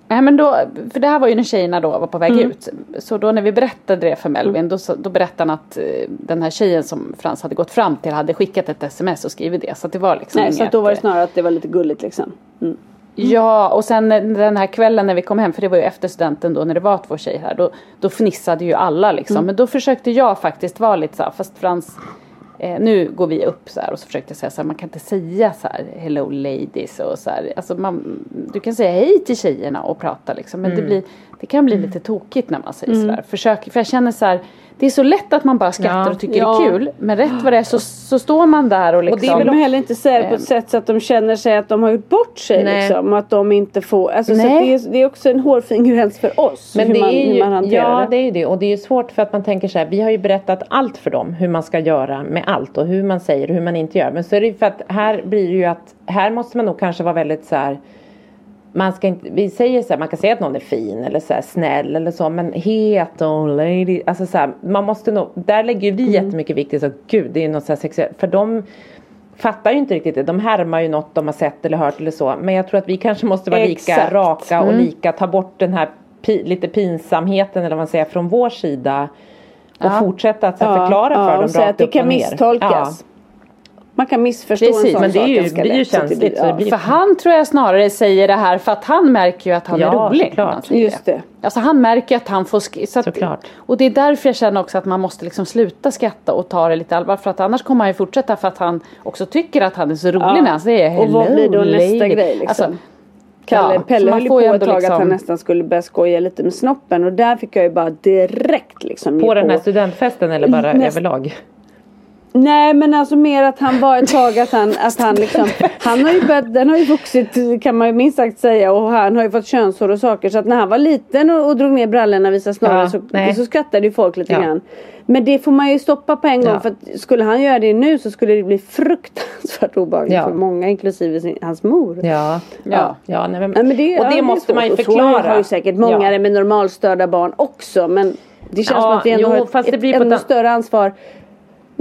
Nej men då, för det här var ju när tjejerna då var på väg mm. ut. Så då när vi berättade det för Melvin då, då berättade han att eh, den här tjejen som Frans hade gått fram till hade skickat ett sms och skrivit det. Så det var liksom Nej inget, så då var det snarare att det var lite gulligt liksom. Mm. Ja och sen den här kvällen när vi kom hem för det var ju efter studenten då när det var två tjejer här. Då, då fnissade ju alla liksom. Mm. Men då försökte jag faktiskt vara lite så här, fast Frans Eh, nu går vi upp så här och så försökte jag säga så här, man kan inte säga så här hello ladies och så här. Alltså man, du kan säga hej till tjejerna och prata liksom. Men mm. det, blir, Det kan bli lite tokigt när man säger sådär. Försök, för jag känner så här. Det är så lätt att man bara skrattar Ja. och tycker Ja. det är kul. Men rätt vad det är så, så står man där och liksom. det är väl De heller inte säger på ett sätt så att de känner sig att de har gjort bort sig Nej. liksom. Och att de inte får. Alltså, så Nej. det, är, det är också en hårfin gräns för oss. Men hur, det man, är ju, hur man hanterar ja, det. det är ju det. Och det är ju svårt för att man tänker så här. Vi har ju berättat allt för dem. Hur man ska göra med allt. Och hur man säger och hur man inte gör. Men så är det ju för att här blir det ju att. Här måste man nog kanske vara väldigt så här. Man ska inte, vi säger så här, man kan säga att någon är fin eller så här, snäll eller så men het och lady, alltså så här, man måste nog, där lägger vi jättemycket vikt i så gud det är något så här sexuellt, för de fattar ju inte riktigt det, de härmar ju något de har sett eller hört eller så men jag tror att vi kanske måste vara lika Exakt. raka och lika, ta bort den här pi, lite pinsamheten eller vad man säger från vår sida och Ja. fortsätta att så här, Ja, förklara ja, för dem och rakt att det upp kan och ner. misstolkas. Man kan missförstå Precis, en sån men det är sak ju- ganska blir ju att känsligt, så det blir- För han tror jag snarare säger det här för att han märker ju att han är Ja, rolig. såklart. säger Just det. Alltså han märker att han får sk- så att, Såklart. Och det är därför jag känner också att man måste liksom sluta skratta och ta det lite allvar. För att annars kommer han ju fortsätta för att han också tycker att han är så rolig Ja. när han säger Och vad hello blir då nästa lady. grej liksom? Alltså, Kalle, Ja, Pelle man höll ju på ju ett tag att liksom- han nästan skulle börja skoja lite med snoppen och där fick jag ju bara direkt liksom På den här studentfesten eller bara Näst- överlag? Nej men alltså mer att han var ett tag att han, att han liksom Han har ju börjat, den har ju vuxit kan man ju minst sagt säga och han har ju fått könshår och saker så att när han var liten och, och drog ner brallorna visade snorren Ja, så, nej. så skrattade ju folk lite Ja. grann. Men det får man ju stoppa på en gång Ja. för att skulle han göra det nu så skulle det bli fruktansvärt obehagligt Ja. för många inklusive sin, hans mor. Ja. Ja. ja nej, men, men det, och det ja, måste man ju svårt. Och förklara. Så har ju säkert många med normalstörda barn också men det känns som att vi ändå jo, har ett, det ett ännu större ansvar.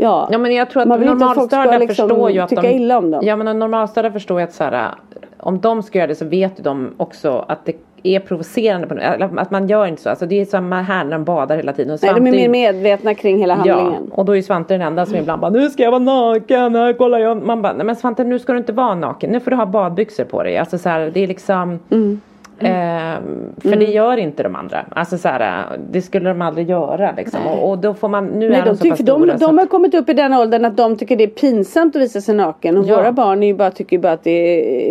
Ja. Ja men jag tror att normalstörda liksom förstår ju att de, illa om dem. Ja men normalstörda förstår ju att så här, om de ska göra det så vet ju de också att det är provocerande på eller att man gör inte så. Alltså det är samma här när de badar hela tiden. Och Nej, de är mer medvetna kring hela Ja, handlingen. och då är Svante den enda som ibland bara nu ska jag vara naken, här kollar jag. Man bara nej men Svante nu ska du inte vara naken, nu får du ha badbyxor på dig. Alltså så här, det är liksom Mm. Ehm, för det gör inte de andra. Alltså så här, det skulle de aldrig göra liksom. Och, och då får man, nu Nej, är de, de, så tycker, pass för de, stora. de att- har kommit upp i den åldern att de tycker det är pinsamt att visa sig naken. Och Ja. våra barn är ju bara, tycker ju bara att det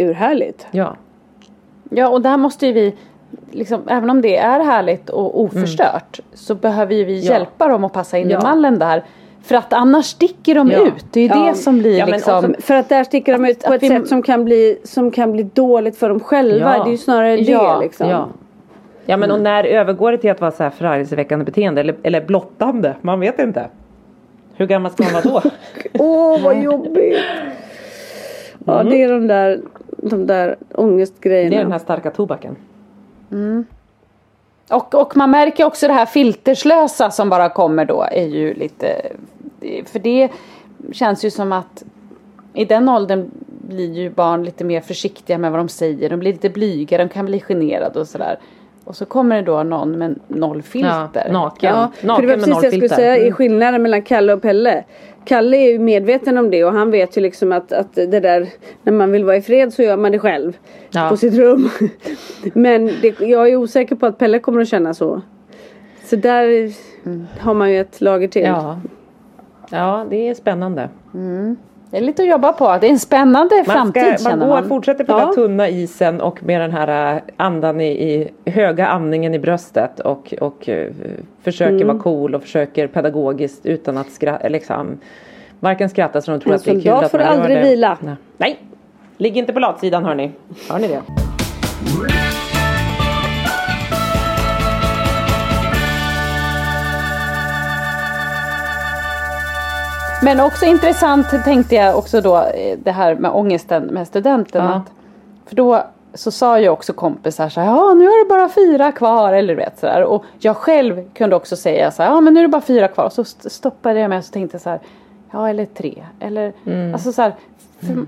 är urhärligt. Ja. Ja och där måste ju vi liksom, även om det är härligt och oförstört så behöver ju vi Mm. Ja. hjälpa dem att passa in Ja. i mallen där. För att annars sticker de Ja. ut. Det är ju Ja. det som blir Ja, liksom. också- För att där sticker de ut på ett vi- sätt som kan, bli, som kan bli dåligt för dem själva. Det är ju snarare det liksom. Ja. Ja men och när övergår det till att vara så här förargelseväckande beteende eller, eller blottande? Man vet inte. Hur gammal ska man vara då? Åh vad jobbigt. Ja det är de där, de där ångestgrejerna. Mm. Det är den här starka tobaken. Och, och man märker också det här filterslösa som bara kommer då är ju lite För det känns ju som att i den åldern blir ju barn lite mer försiktiga med vad de säger. De blir lite blyga, de kan bli generade och sådär. Och så kommer det då någon med noll filter. Ja, naken. Ja, för naken det var precis det jag skulle säga Mm. i skillnaden mellan Kalle och Pelle. Kalle är ju medveten om det och han vet ju liksom att, att det där när man vill vara i fred så gör man det själv. Ja. På sitt rum. Men det, jag är osäker på att Pelle kommer att känna så. Så där har man ju ett lager till. Ja. Ja, det är spännande. Det är lite att jobba på. Det är en spännande Man, framtid ska, man känner går, man. fortsätter på Ja. den tunna isen och med den här äh, andan i, i höga andningen i bröstet och, och uh, försöker Mm. vara cool och försöker pedagogiskt utan att skratta, liksom, varken skratta så de tror En att det är kul att får man gör aldrig det. vila. Nej. Nej, ligg inte på latsidan hörni. Hör ni det? Men också intressant tänkte jag också då eh, det här med ångesten med studenten. Ja. Att, för då så sa ju också kompisar så här, ja nu är det bara fyra kvar eller du vet sådär. Och jag själv kunde också säga så här, ja men nu är det bara fyra kvar. Och så st- stoppade jag mig och så tänkte jag så här, ja eller tre. Eller, Mm. alltså så här, för,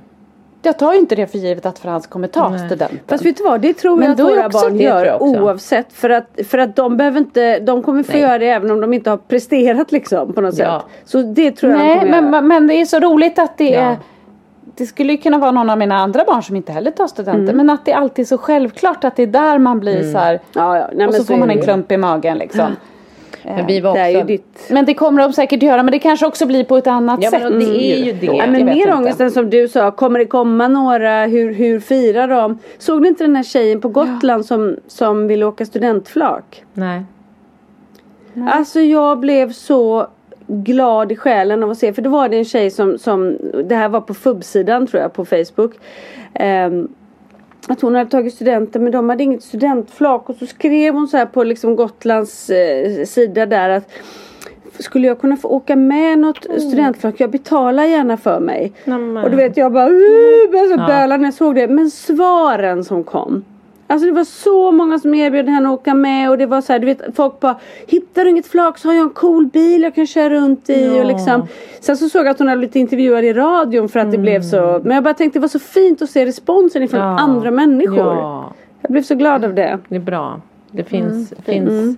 jag tar ju inte det för givet att Frans kommer ta Nej. studenten. Fast vet du vad, det tror jag att våra barn gör oavsett. För att, för att de behöver inte, de kommer få Nej. göra det även om de inte har presterat liksom på något Ja. sätt. Så det tror jag de Nej kommer men, göra. men det är så roligt att det Ja. är det skulle ju kunna vara någon av mina andra barn som inte heller tar studenten. Mm. Men att det alltid är så självklart att det är där man blir så här. Ja, ja. Nej, och men så får man en klump i magen liksom. Men vi var Det är ju också... ditt... Men det kommer de säkert göra men det kanske också blir på ett annat Ja, sätt. men det är ju det. Ja, men mer ångest än som du sa, kommer det komma några, hur, hur firar de? Såg ni inte den här tjejen på Gotland som, som ville åka studentflak? Nej. Alltså jag blev så glad i själen av att se, för då var det en tjej som, som det här var på FUB-sidan tror jag på Facebook. Ehm, att hon hade tagit studenten men de hade inget studentflak och så skrev hon så här på liksom Gotlands eh, sida där att skulle jag kunna få åka med något studentflak? Jag betalar gärna för mig. Nämen. Och du vet jag bara uh, började så böla när jag såg det. Men svaren som kom. Alltså det var så många som erbjöd henne att åka med och det var så här, du vet folk bara Hittar du inget flak så har jag en cool bil jag kan köra runt i Ja. och liksom Sen så såg jag att hon hade blivit intervjuad i radion för att det blev så Men jag bara tänkte det var så fint att se responsen ifrån Ja. andra människor Ja, Jag blev så glad av det det är bra. Det finns, finns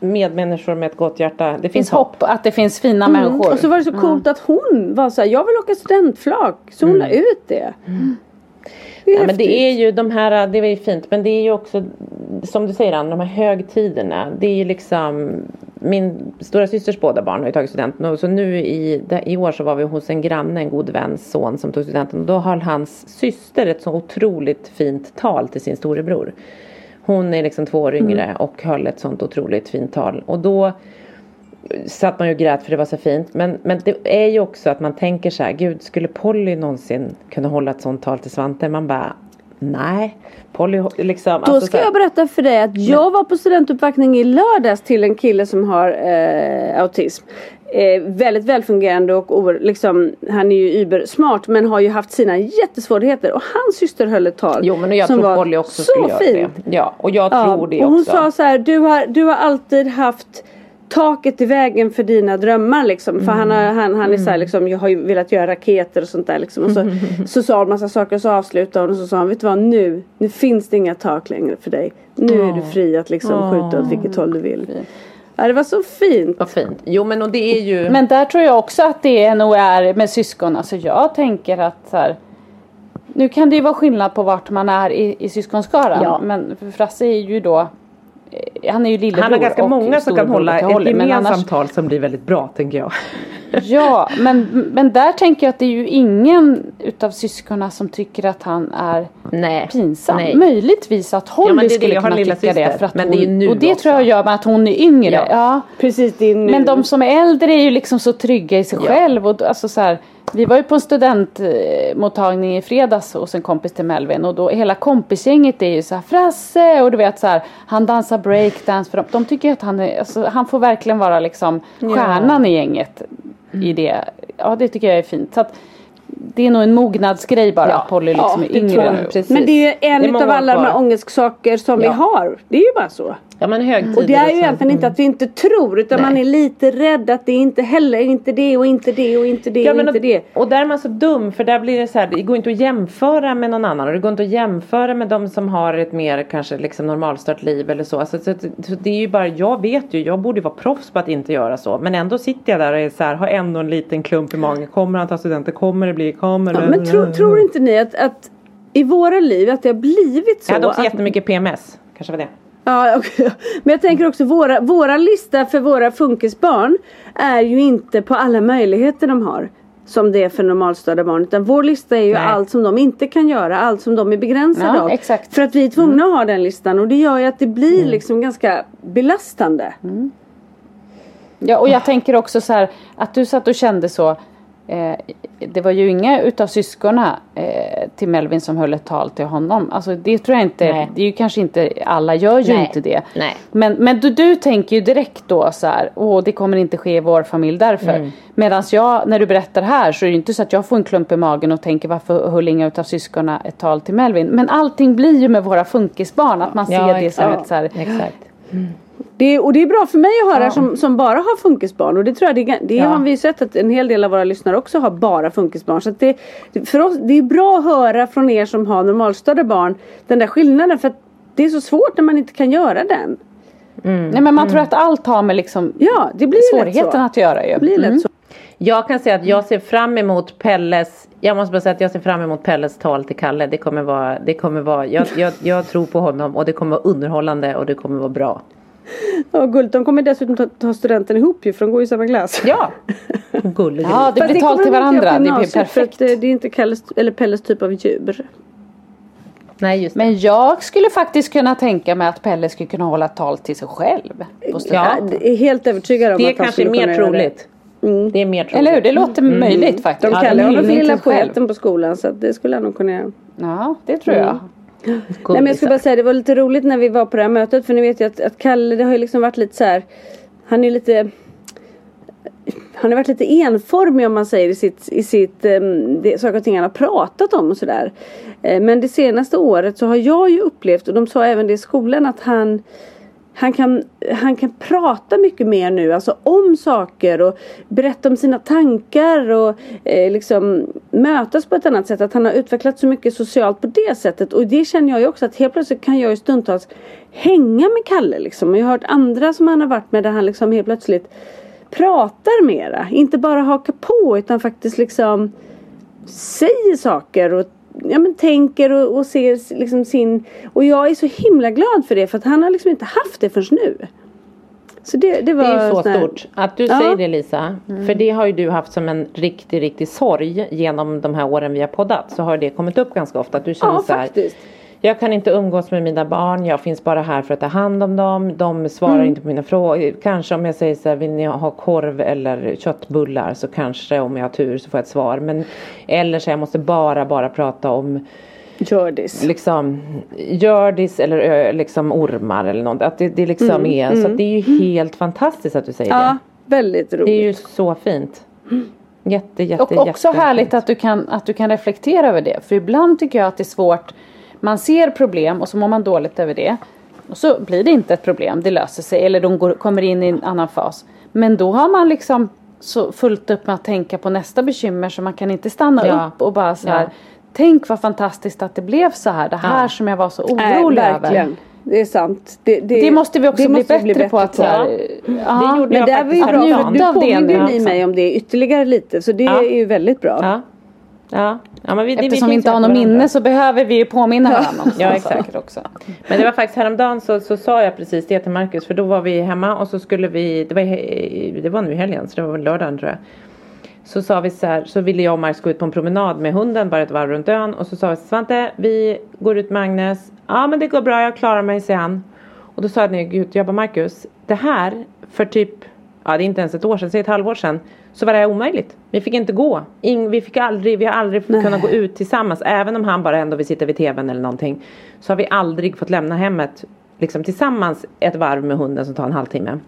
medmänniskor med ett gott hjärta. Det finns hopp. att det finns fina Mm. människor. Och så var det så coolt att hon var så här, jag vill åka studentflak Så hon la ut det Det Ja, men det är ju de här, det är ju fint men det är ju också som du säger Anna, de här högtiderna. Det är ju liksom min stora systers båda barn har ju tagit studenten och så nu i, i år så var vi hos en granne, en god väns son som tog studenten och då höll hans syster ett så otroligt fint tal till sin storebror. Hon är liksom två år yngre och höll ett sånt otroligt fint tal och då satt man ju och grät för det var så fint. Men, men det är ju också att man tänker så här, gud skulle Polly någonsin kunna hålla ett sånt tal till Svante? Man bara, nej. Polly liksom. Då alltså ska jag berätta för dig att jag var på studentuppvaktning i lördags till en kille som har eh, autism. Eh, väldigt välfungerande och liksom, han är ju übersmart men har ju haft sina jättesvårigheter och hans syster höll ett tal. Jo men jag som tror var Polly också så skulle göra fint. det. Ja och jag tror det och hon också. sa så här, du har, du har alltid haft taket i vägen för dina drömmar liksom. För han, har, han, han är så här liksom, jag har ju velat göra raketer och sånt där liksom. Och så, så sa hon massa saker och så avslutade hon och så sa han, vet du vad nu, nu finns det inga tak längre för dig. Nu är du fri att liksom skjuta åt vilket håll du vill. Ja det var så fint. Vad fint. Jo men och det är ju. Men där tror jag också att det nog är med syskon. Alltså jag tänker att så här, Nu kan det ju vara skillnad på vart man är i, i syskonskaran. Ja. Men för Frasse är ju då Han är ju lillebror han har ganska många som kan hålla ett gemensamt annars- tal som blir väldigt bra tänker jag. Ja, men, men där tänker jag att det är ju ingen utav syskonen som tycker att han är Nej. pinsam. Nej. Möjligtvis att Holly Ja, det det, skulle har kunna tycka det. syster, För att men hon, det är nu och det också. tror jag gör med att hon är yngre. Ja. Ja. Precis det är nu. Men de som är äldre är ju liksom så trygga i sig Ja. själv. Och, alltså, så här, vi var ju på en studentmottagning i fredags hos en kompis till Melvin och då hela kompisgänget är ju så här Frasse och du vet så här han dansar breakdance för de, de tycker att han är, alltså, han får verkligen vara liksom stjärnan i gänget i det. Ja det tycker jag är fint. Så att, det är nog en mognadsgrej bara Ja. att Polly liksom Ja, är yngre. Men det är en år alla de här ångestsaker som vi Ja. har. Det är ju bara så. Ja men högtider Och det är ju egentligen inte att vi inte tror utan Nej. man är lite rädd att det inte heller inte det och inte det och inte det Ja, och inte och, det. och där är man så dum för där blir det så här, det går inte att jämföra med någon annan och det går inte att jämföra med de som har ett mer kanske liksom normalstart liv eller så. Alltså, så, så det är ju bara, jag vet ju, jag borde vara proffs på att inte göra så. Men ändå sitter jag där och är så här, har ändå en liten klump i magen. Kommer han ta studenten? Kommer det bli? Kommer Ja, det? men tro, tror inte ni att, att i våra liv att det har blivit så? Jag hade också att, jättemycket PMS. Kanske var det. Ja, okej. Men jag tänker också våra, våra lista för våra funkisbarn är ju inte på alla möjligheter de har. Som det är för normalstörda barn. Utan vår lista är ju Nej. allt som de inte kan göra. Allt som de är begränsade Ja, av. exakt. För att vi är tvungna att ha den listan. Och det gör ju att det blir liksom ganska belastande. Ja, och jag tänker också så här att du satt och kände så. Eh, det var ju inga utav syskonen eh, till Melvin som höll ett tal till honom. Alltså det tror jag inte. Nej. Det är ju kanske inte alla gör ju Nej. inte det. Nej. Men, men du, du tänker ju direkt då så här. Åh det kommer inte ske i vår familj därför. Mm. Medan jag när du berättar här så är det inte så att jag får en klump i magen och tänker varför höll inga utav syskonen ett tal till Melvin. Men allting blir ju med våra funkisbarn. Att man ser Ja, det som ett så här. Exakt. Det, och det är bra för mig att höra som, som bara har funkisbarn och det tror jag det, det Ja. har vi sett att en hel del av våra lyssnare också har bara funkisbarn. Så att det, för oss, det är bra att höra från er som har normalstörda barn den där skillnaden för att det är så svårt när man inte kan göra den. Nej men man tror att allt har med liksom Ja, det blir svårigheten så. att göra ju. Det blir lätt så. Jag kan säga att jag ser fram emot Pelles Jag måste bara säga att jag ser fram emot Pelles tal till Kalle. Det kommer vara, det kommer vara jag, jag, jag tror på honom och det kommer vara underhållande och det kommer vara bra. Och Gulligt, de kommer dessutom ta, ta studenten ihop ju för de går i samma klass. Ja. Gullig. Ja, det blir tal till varandra. Det blir perfekt. att, eh, det är inte Kalles, eller Pelles typ av djur. Nej just det. Men jag skulle faktiskt kunna tänka mig att Pelle skulle kunna hålla tal till sig själv. På Ja, det är helt övertygad om Det är att han kanske skulle mer kunna göra det. troligt. Det är mer troligt. Eller hur? Det låter möjligt faktiskt. De Ja, kallar det honom för lilla poeten på skolan så att det skulle han nog kunna göra. Ja, det tror jag. Nej men jag skulle bara säga det var lite roligt när vi var på det här mötet för ni vet ju att, att Kalle det har ju liksom varit lite så här. Han är lite han har varit lite enformig om man säger i sitt, i sitt um, det, saker och ting han har pratat om och sådär. Eh, men det senaste året så har jag ju upplevt och de sa även det i skolan att han han kan, han kan prata mycket mer nu, alltså om saker och berätta om sina tankar och eh, liksom mötas på ett annat sätt. Att han har utvecklat så mycket socialt på det sättet. Och det känner jag ju också att helt plötsligt kan jag ju stundtals hänga med Kalle liksom. Och jag har hört andra som han har varit med där han liksom helt plötsligt pratar mera. Inte bara hakar på utan faktiskt liksom säger saker och ja, men tänker och, och ser liksom sin... Och jag är så himla glad för det för att han har liksom inte haft det förrän nu. Så det, det var Det är så här- stort. Att du Ja. säger det Lisa. För det har ju du haft som en riktig, riktig sorg genom de här åren vi har poddat. Så har det kommit upp ganska ofta. Att du känner Ja så här. faktiskt. Jag kan inte umgås med mina barn. Jag finns bara här för att ta hand om dem. De svarar Mm. inte på mina frågor. Kanske om jag säger så här, vill ni ha korv eller köttbullar? Så kanske om jag har tur så får jag ett svar. Men eller så jag måste bara, bara prata om Hjördis. liksom gördis eller liksom ormar eller något. Att det, det liksom är, så att det är ju helt fantastiskt att du säger Mm. Ja, det. väldigt roligt. Det är ju så fint. Jätte, jätte, Och också jätte, härligt att du, kan, att du kan reflektera över det. För ibland tycker jag att det är svårt. Man ser problem och så mår man dåligt över det. Och så blir det inte ett problem, det löser sig. Eller de går, kommer in i en annan fas. Men då har man liksom så fullt upp med att tänka på nästa bekymmer så man kan inte stanna Ja. upp och bara så här. Ja. Tänk vad fantastiskt att det blev så här. Det här Ja. som jag var så Nej, orolig över. verkligen. Det är sant. Det, Det måste vi också det bli, måste vi bättre på att så här, ja. Det gjorde Men jag det var ju bra det påminner nu ju ni mig om det ytterligare lite så det Ja. är ju väldigt bra. Ja. Ja. men vi, det- Eftersom vi inte har något minne så behöver vi ju påminna varandra om Ja, exakt. också. Men det var faktiskt häromdagen så, så sa jag precis det till Marcus för då var vi hemma och så skulle vi, det var, det var nu i helgen så det var väl lördagen tror jag. Så sa vi så här, så ville jag och Marcus gå ut på en promenad med hunden bara ett varv runt ön och så sa vi Svante vi går ut med Agnes. Ja men det går bra jag klarar mig säger han. Och då sa jag gud jag bara Marcus det här för typ Ja det är inte ens ett år sedan, säg ett halvår sedan. Så var det omöjligt. Vi fick inte gå. Ing, vi fick aldrig, vi har aldrig kunnat gå ut tillsammans. Även om han bara ändå vill sitta vid tvn eller någonting. Så har vi aldrig fått lämna hemmet liksom tillsammans ett varv med hunden som tar en halvtimme.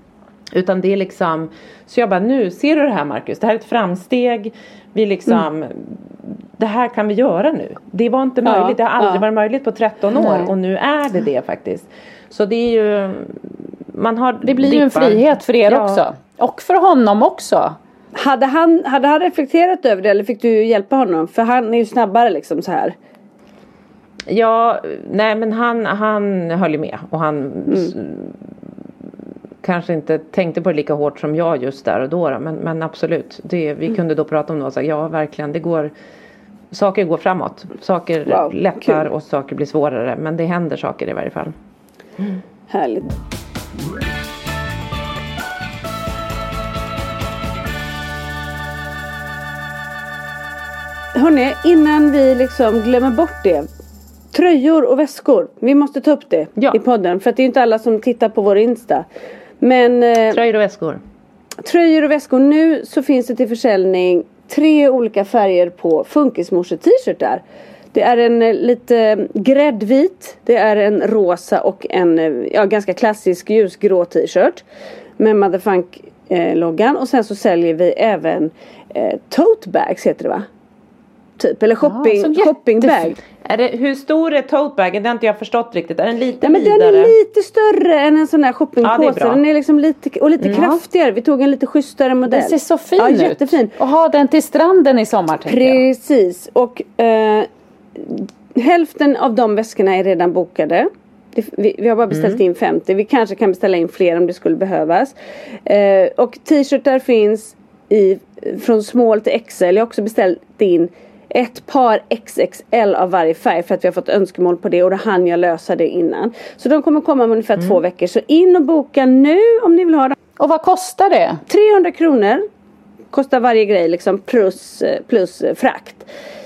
Utan det är liksom Så jag bara nu ser du det här Marcus. Det här är ett framsteg. Vi liksom Det här kan vi göra nu. Det var inte Ja, möjligt. Det har aldrig ja. varit möjligt på 13 år. Nej. Och nu är det det faktiskt. Så det är ju man har Det blir ju en dippar. frihet för er Ja. också. Och för honom också. Hade han, hade han reflekterat över det eller fick du hjälpa honom? För han är ju snabbare liksom så här. Ja, nej men han, han höll ju med och han s- kanske inte tänkte på det lika hårt som jag just där och då. men, men absolut, det, vi kunde då prata om det och säga ja verkligen det går Saker går framåt, saker Wow, lättar kul. och saker blir svårare men det händer saker i varje fall. Härligt. Hörrni, innan vi liksom glömmer bort det. Tröjor och väskor. Vi måste ta upp det Ja. i podden. För att det är inte alla som tittar på vår Insta. Men eh, Tröjor och väskor. tröjor och väskor. Nu så finns det till försäljning tre olika färger på funkismorse t-shirtar. Det är en eh, lite gräddvit, det är en rosa och en eh, ja, ganska klassisk ljusgrå t-shirt. Med Motherfunk eh, loggan och sen så säljer vi även eh, tote bags heter det va? Typ, eller shopping, så shoppingbag. Är det, hur stor är totebagen? Det har inte jag förstått riktigt. Är den lite Nej men den vidare? är lite större än en sån här Ja, det är shoppingpåse. bra. den är liksom lite, och lite kraftigare. Vi tog en lite schysstare modell. Den ser så fin ja, ut. jättefin. Och ha den till stranden i sommar tänker jag. Precis och eh, hälften av de väskorna är redan bokade. Vi, vi har bara beställt Mm. in 50. Vi kanske kan beställa in fler om det skulle behövas. Eh, och t-shirtar finns i, från small till XL. Jag har också beställt in ett par XXL av varje färg för att vi har fått önskemål på det och då hann jag lösa det innan. Så de kommer komma om ungefär Mm. två veckor. Så in och boka nu om ni vill ha dem. Och vad kostar det? 300 kronor kostar varje grej liksom plus, eh, plus eh, frakt.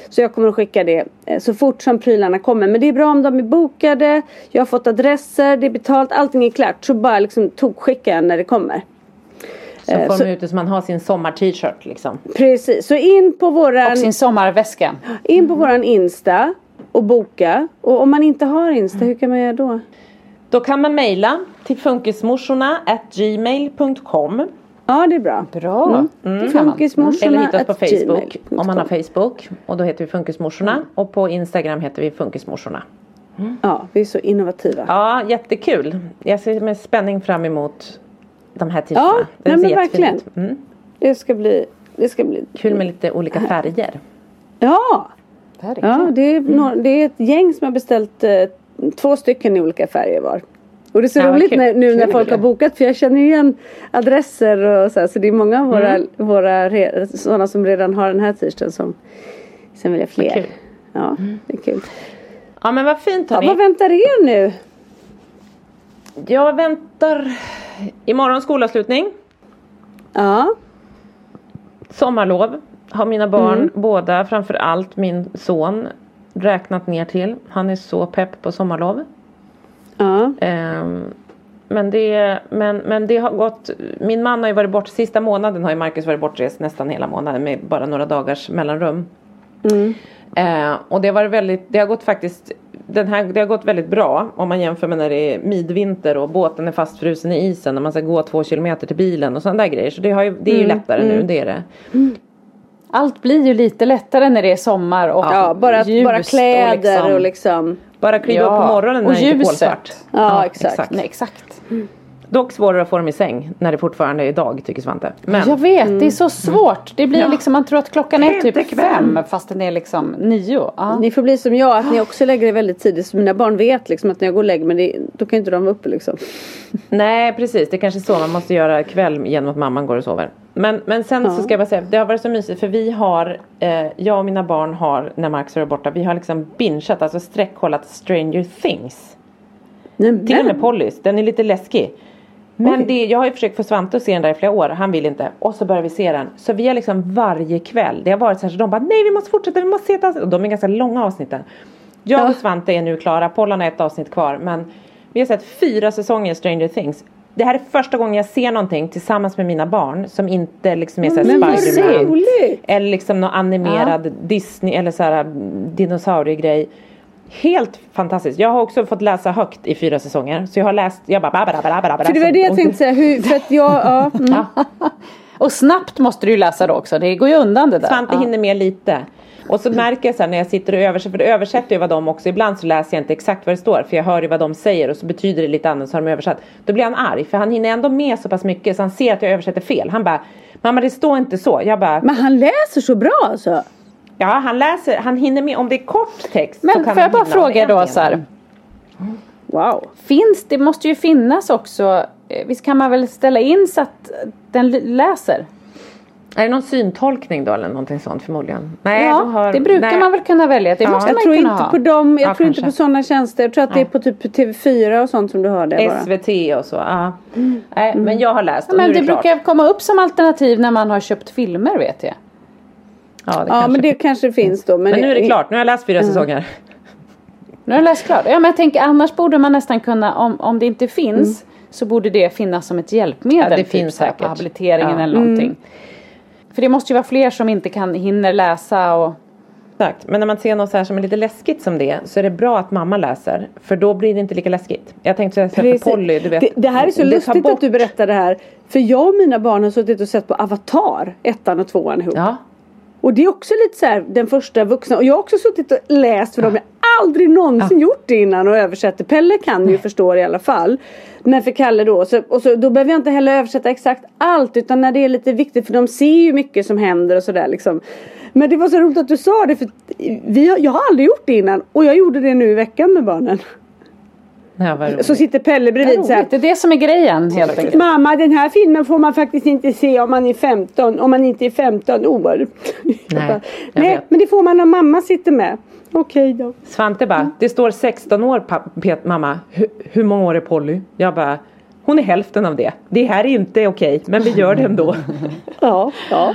Så jag kommer att skicka det eh, så fort som prylarna kommer. Men det är bra om de är bokade. Jag har fått adresser, det är betalt, allting är klart. Så bara liksom tokskicka när det kommer. Så Eh, får så- de ut det som man har sin sommar-t-shirt liksom. Precis, så in på våran, Och sin sommarväska. in på våran Insta och boka. Och om man inte har Insta, hur kan man göra då? Då kan man mejla till funkismorsorna gmail.com Ja, det är bra. Bra. Mm. Det kan man. Funkismorsorna Eller hitta oss på at Facebook om man har Facebook. Och då heter vi Funkismorsorna. Och på Instagram heter vi Funkismorsorna. Ja, vi är så innovativa. Ja, jättekul. Jag ser med spänning fram emot de här Ja, t-shirtarna. Det nej, men ut. Mm. Det ska bli, det ska bli Kul med lite olika färger. Ja, Verkligen. ja det, är nå- det är ett gäng som har beställt eh, två stycken i olika färger var. Och det är så Ja, roligt kul. när, nu när Kul. folk har bokat för jag känner igen adresser och så här, så det är många av våra, Mm. våra re, sådana som redan har den här t-shirten som sen vill jag fler. Kul. Ja, det är kul. Ja men vad fint Ja, hörni. vad väntar er nu? Jag väntar imorgon skolavslutning. Ja, Sommarlov har mina barn Mm. båda, framför allt min son, räknat ner till. Han är så pepp på sommarlov. ja, Ehm, men, det, men, men det har gått, min man har ju varit bort, sista månaden har ju Marcus varit bortrest nästan hela månaden med bara några dagars mellanrum. Mm. Eh, och det har varit väldigt, det har gått faktiskt, den här, det har gått väldigt bra om man jämför med när det är midvinter och båten är fastfrusen i isen och man ska gå två kilometer till bilen och sådana där grejer. Så det, ju, det är ju lättare nu, det är det. Allt blir ju lite lättare när det är sommar och ja bara, ljust bara kläder och och liksom, liksom. Bara kliva Ja, upp på morgonen när och det är kolsvart. Ja, exakt. Nej, exakt. Dock svårare att få dem i säng när det fortfarande är dag tycker Svante. Men Jag vet, det är så svårt. Det blir Ja. liksom, man tror att klockan är typ fem fast den är liksom nio. Ja. Ni får bli som jag, att ni också lägger er väldigt tidigt. Så mina barn vet liksom att när jag går och lägger mig, då kan inte de vara uppe liksom. Nej precis, det är kanske så man måste göra kväll genom att mamman går och sover. Men, men sen så ska jag bara säga, det har varit så mysigt för vi har, eh, jag och mina barn har, när Marcus var borta, vi har liksom bingeat, alltså sträckkollat Stranger Things. Nej, Till och med Pollys, den är lite läskig. Men Oj. det, jag har ju försökt få Svante att se den där i flera år, han vill inte. Och så börjar vi se den. Så vi har liksom varje kväll, det har varit så här så de bara nej vi måste fortsätta, vi måste se ett avsnitt. Och de är ganska långa avsnitten. Jag Ja. och Svante är nu klara, Pollan har ett avsnitt kvar. Men vi har sett fyra säsonger Stranger Things. Det här är första gången jag ser någonting tillsammans med mina barn som inte liksom är såhär Spiderman. Eller liksom någon animerad Disney eller så här mm, dinosauriegrej. Helt fantastiskt. Jag har också fått läsa högt i fyra säsonger. Så jag har läst, jag bara babba, babba, babba, För det var det jag tänkte säga, hur, för att jag, ja. Mm. Och snabbt måste du ju läsa då också. Det går ju undan det där. Svante Ja. hinner med lite. Och så märker jag här när jag sitter och översätter, för det översätter ju vad de också, ibland så läser jag inte exakt vad det står för jag hör ju vad de säger och så betyder det lite annat så har de översatt. Då blir han arg för han hinner ändå med så pass mycket så han ser att jag översätter fel. Han bara, mamma det står inte så. Jag bara, Men han läser så bra alltså. Ja han läser, han hinner med, om det är kort text så Men kan får jag bara fråga då så här. Wow. Finns, det måste ju finnas också, eh, visst kan man väl ställa in så att den läser? Är det någon syntolkning då eller någonting sånt förmodligen? Nej, ja, har- det brukar nej. man väl kunna välja. Det Ja. måste Jag man tror kunna inte ha. på dem, jag Ja, tror inte kanske. på sådana tjänster. Jag tror att det är på typ TV4 och sånt som du har det bara. SVT och så, ja. Nej, men jag har läst Ja, men det det brukar komma upp som alternativ när man har köpt filmer vet jag. Ja, det Ja kanske. men det kanske finns då. Men, men nu är det klart, nu har jag läst fyra säsonger. Nu har du läst klart. Ja men jag tänker annars borde man nästan kunna, om, om det inte finns så borde det finnas som ett hjälpmedel. Ja, det typ finns här på säkert. habiliteringen Ja. eller någonting. För det måste ju vara fler som inte kan, hinner läsa och Exakt, men när man ser något så här som är lite läskigt som det så är det bra att mamma läser. För då blir det inte lika läskigt. Jag tänkte säga för. Polly, du vet. det, det här är så lustigt bort- att du berättar det här. För jag och mina barn har suttit och sett på Avatar, ettan och tvåan ihop. Ja, Och det är också lite så här, den första vuxna. Och jag har också suttit och läst för dem. Jag har aldrig någonsin gjort det innan och översätter. Pelle kan ju förstå det i alla fall. Men för Kalle då. Så, och så, då behöver jag inte heller översätta exakt allt. Utan när det är lite viktigt. För de ser ju mycket som händer och sådär liksom. Men det var så roligt att du sa det. För vi, jag har aldrig gjort det innan. Och jag gjorde det nu i veckan med barnen. Så sitter Pelle bredvid så här. Det är det som är grejen helt enkelt. Mamma den här filmen får man faktiskt inte se om man är 15. Om man inte är 15 år. Nej vet. men det får man om mamma sitter med. Okej då. Svante bara, det står 16 år Pet, mamma. Hur, hur många år är Polly? Jag bara, hon är hälften av det. Det här är inte okej, men vi gör det ändå. Ja, ja.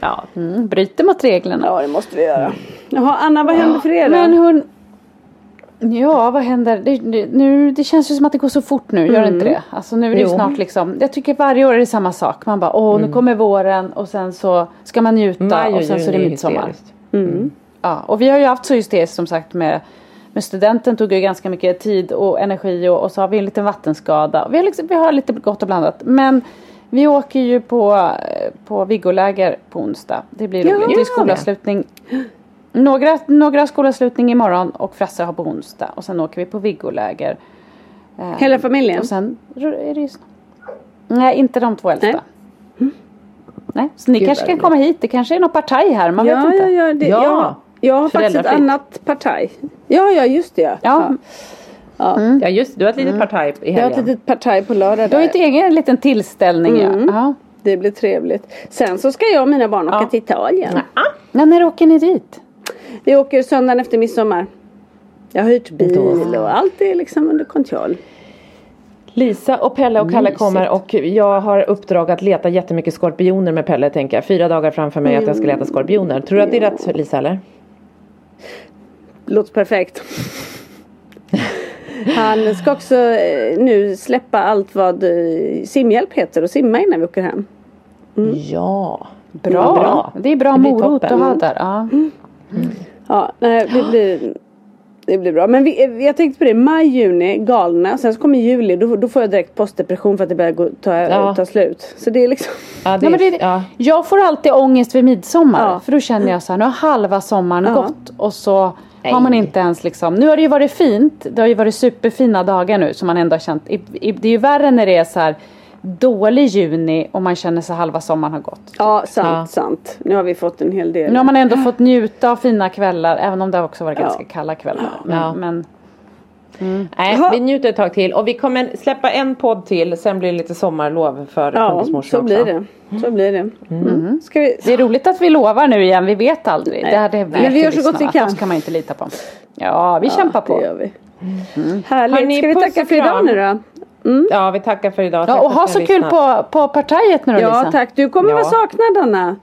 ja. Mm, bryter mot reglerna. ja det måste vi göra. Jaha Anna vad händer för er då? Men hon... Ja, vad händer? Det, det, nu, det känns ju som att det går så fort nu, gör det inte det? Alltså nu är det ju snart liksom, jag tycker varje år är det samma sak. Man bara, åh nu kommer våren och sen så ska man njuta Maj och sen så är det midsommar. hysteriskt. Ja, och vi har ju haft så hysteriskt som sagt med, med studenten tog ju ganska mycket tid och energi och, och så har vi en liten vattenskada. Vi har, liksom, vi har lite gott och blandat. Men vi åker ju på, på Viggoläger på onsdag. Det blir Ja, roligt. Det det. är skolavslutning. Några, några skolavslutning imorgon och Frasse har på onsdag. Och sen åker vi på Viggoläger. Eh, Hela familjen? Och sen är det ju. Nej, inte de två äldsta. Nej. Nej. så ni Gud, kanske kan komma hit. Det kanske är något partaj här. Man ja, vet inte. ja, ja, det, Ja. ja. Jag har faktiskt ett annat partaj. Ja, ja just det. Ja. Ja just du har ett litet partaj i Jag har ett helgen. litet partaj på lördag Du har ett egen liten tillställning Mm. ja. ja. Det blir trevligt. Sen så ska jag och mina barn åka Ja. till Italien. Men när åker ni dit? Vi åker söndagen efter midsommar. Jag har hyrt bil och allt är liksom under kontroll. Lisa och Pelle och Kalle kommer och jag har uppdrag att leta jättemycket skorpioner med Pelle tänker jag. Fyra dagar framför mig att jag ska leta skorpioner. Tror du att det är rätt Lisa eller? Låter perfekt. Han ska också eh, nu släppa allt vad eh, simhjälp heter och simma innan vi åker hem. Ja. Bra. Bra. Det är bra Det morot toppen. att ha där. Ja. Ja, nej, det blir, det blir bra. Men vi, jag tänkte på det, maj, juni, galna. Sen så kommer juli, då, då får jag direkt postdepression för att det börjar gå, ta, Ja. ta slut. Så det är liksom, Ja, det, Nej, men är- det, ja. Jag får alltid ångest vid midsommar. Ja. För då känner jag så här, nu har halva sommaren Ja. gått. Och så har man inte ens liksom, nu har det ju varit fint. Det har ju varit superfina dagar nu som man ändå har känt. I, i, det är ju värre när det är så här dålig juni och man känner sig halva sommaren har gått. ja sant, Ja. sant. Nu har vi fått en hel del. Nu har man ändå fått njuta av fina kvällar även om det också varit Ja. ganska kalla kvällar. Men, Ja. men Nej, Jaha. vi njuter ett tag till och vi kommer släppa en podd till. Sen blir det lite sommarlov för Ja, så också. blir det. Så blir det. Mm. Ska vi, det är roligt att vi lovar nu igen, vi vet aldrig. Nej. Det här, det vet Men vi gör så gott vi kan. kan man inte lita på. Ja, vi kämpar på. Det gör vi. Härligt. Hörni, Ska vi tacka för idag nu då? Ja, vi tackar för idag. Ja, och ha så kul på, på partiet nu då Ja Lisa. tack. Du kommer Ja. vara saknad Anna.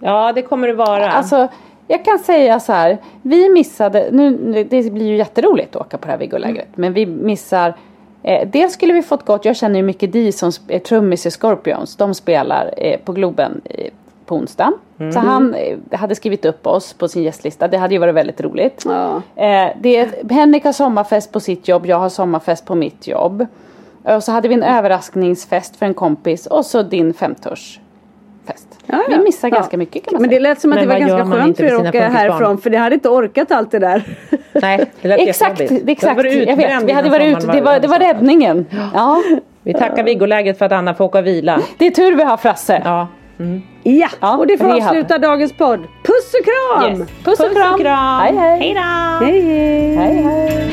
Ja, det kommer det vara. Alltså, jag kan säga så här. Vi missade, nu, det blir ju jätteroligt att åka på det här Viggolägret. Men vi missar, eh, dels skulle vi fått gått, jag känner ju Micke Di som är trummis i Scorpions. De spelar eh, på Globen eh, på onsdag. Så han eh, hade skrivit upp oss på sin gästlista. Det hade ju varit väldigt roligt. Ja. Eh, det är, Henrik har sommarfest på sitt jobb, jag har sommarfest på mitt jobb. Och så hade vi en överraskningsfest för en kompis och så din femtårsfest. Ja, Vi missar Ja. ganska mycket kan man Men säga. det lät som att Men det var ganska skönt för er att sina åka härifrån. För det hade inte orkat allt det där. Nej, det lät Exakt, exakt. Jag vet, vi hade varit ute, det var, det var räddningen. Ja, Vi tackar Viggoläget för att Anna får åka och vila. det är tur vi har Frasse. Ja. Ja, Ja, och det får rehab. avsluta dagens podd. Puss och kram! Yes. Puss och kram. Hej, hej. Hej då! Hej hej! Hej, hej.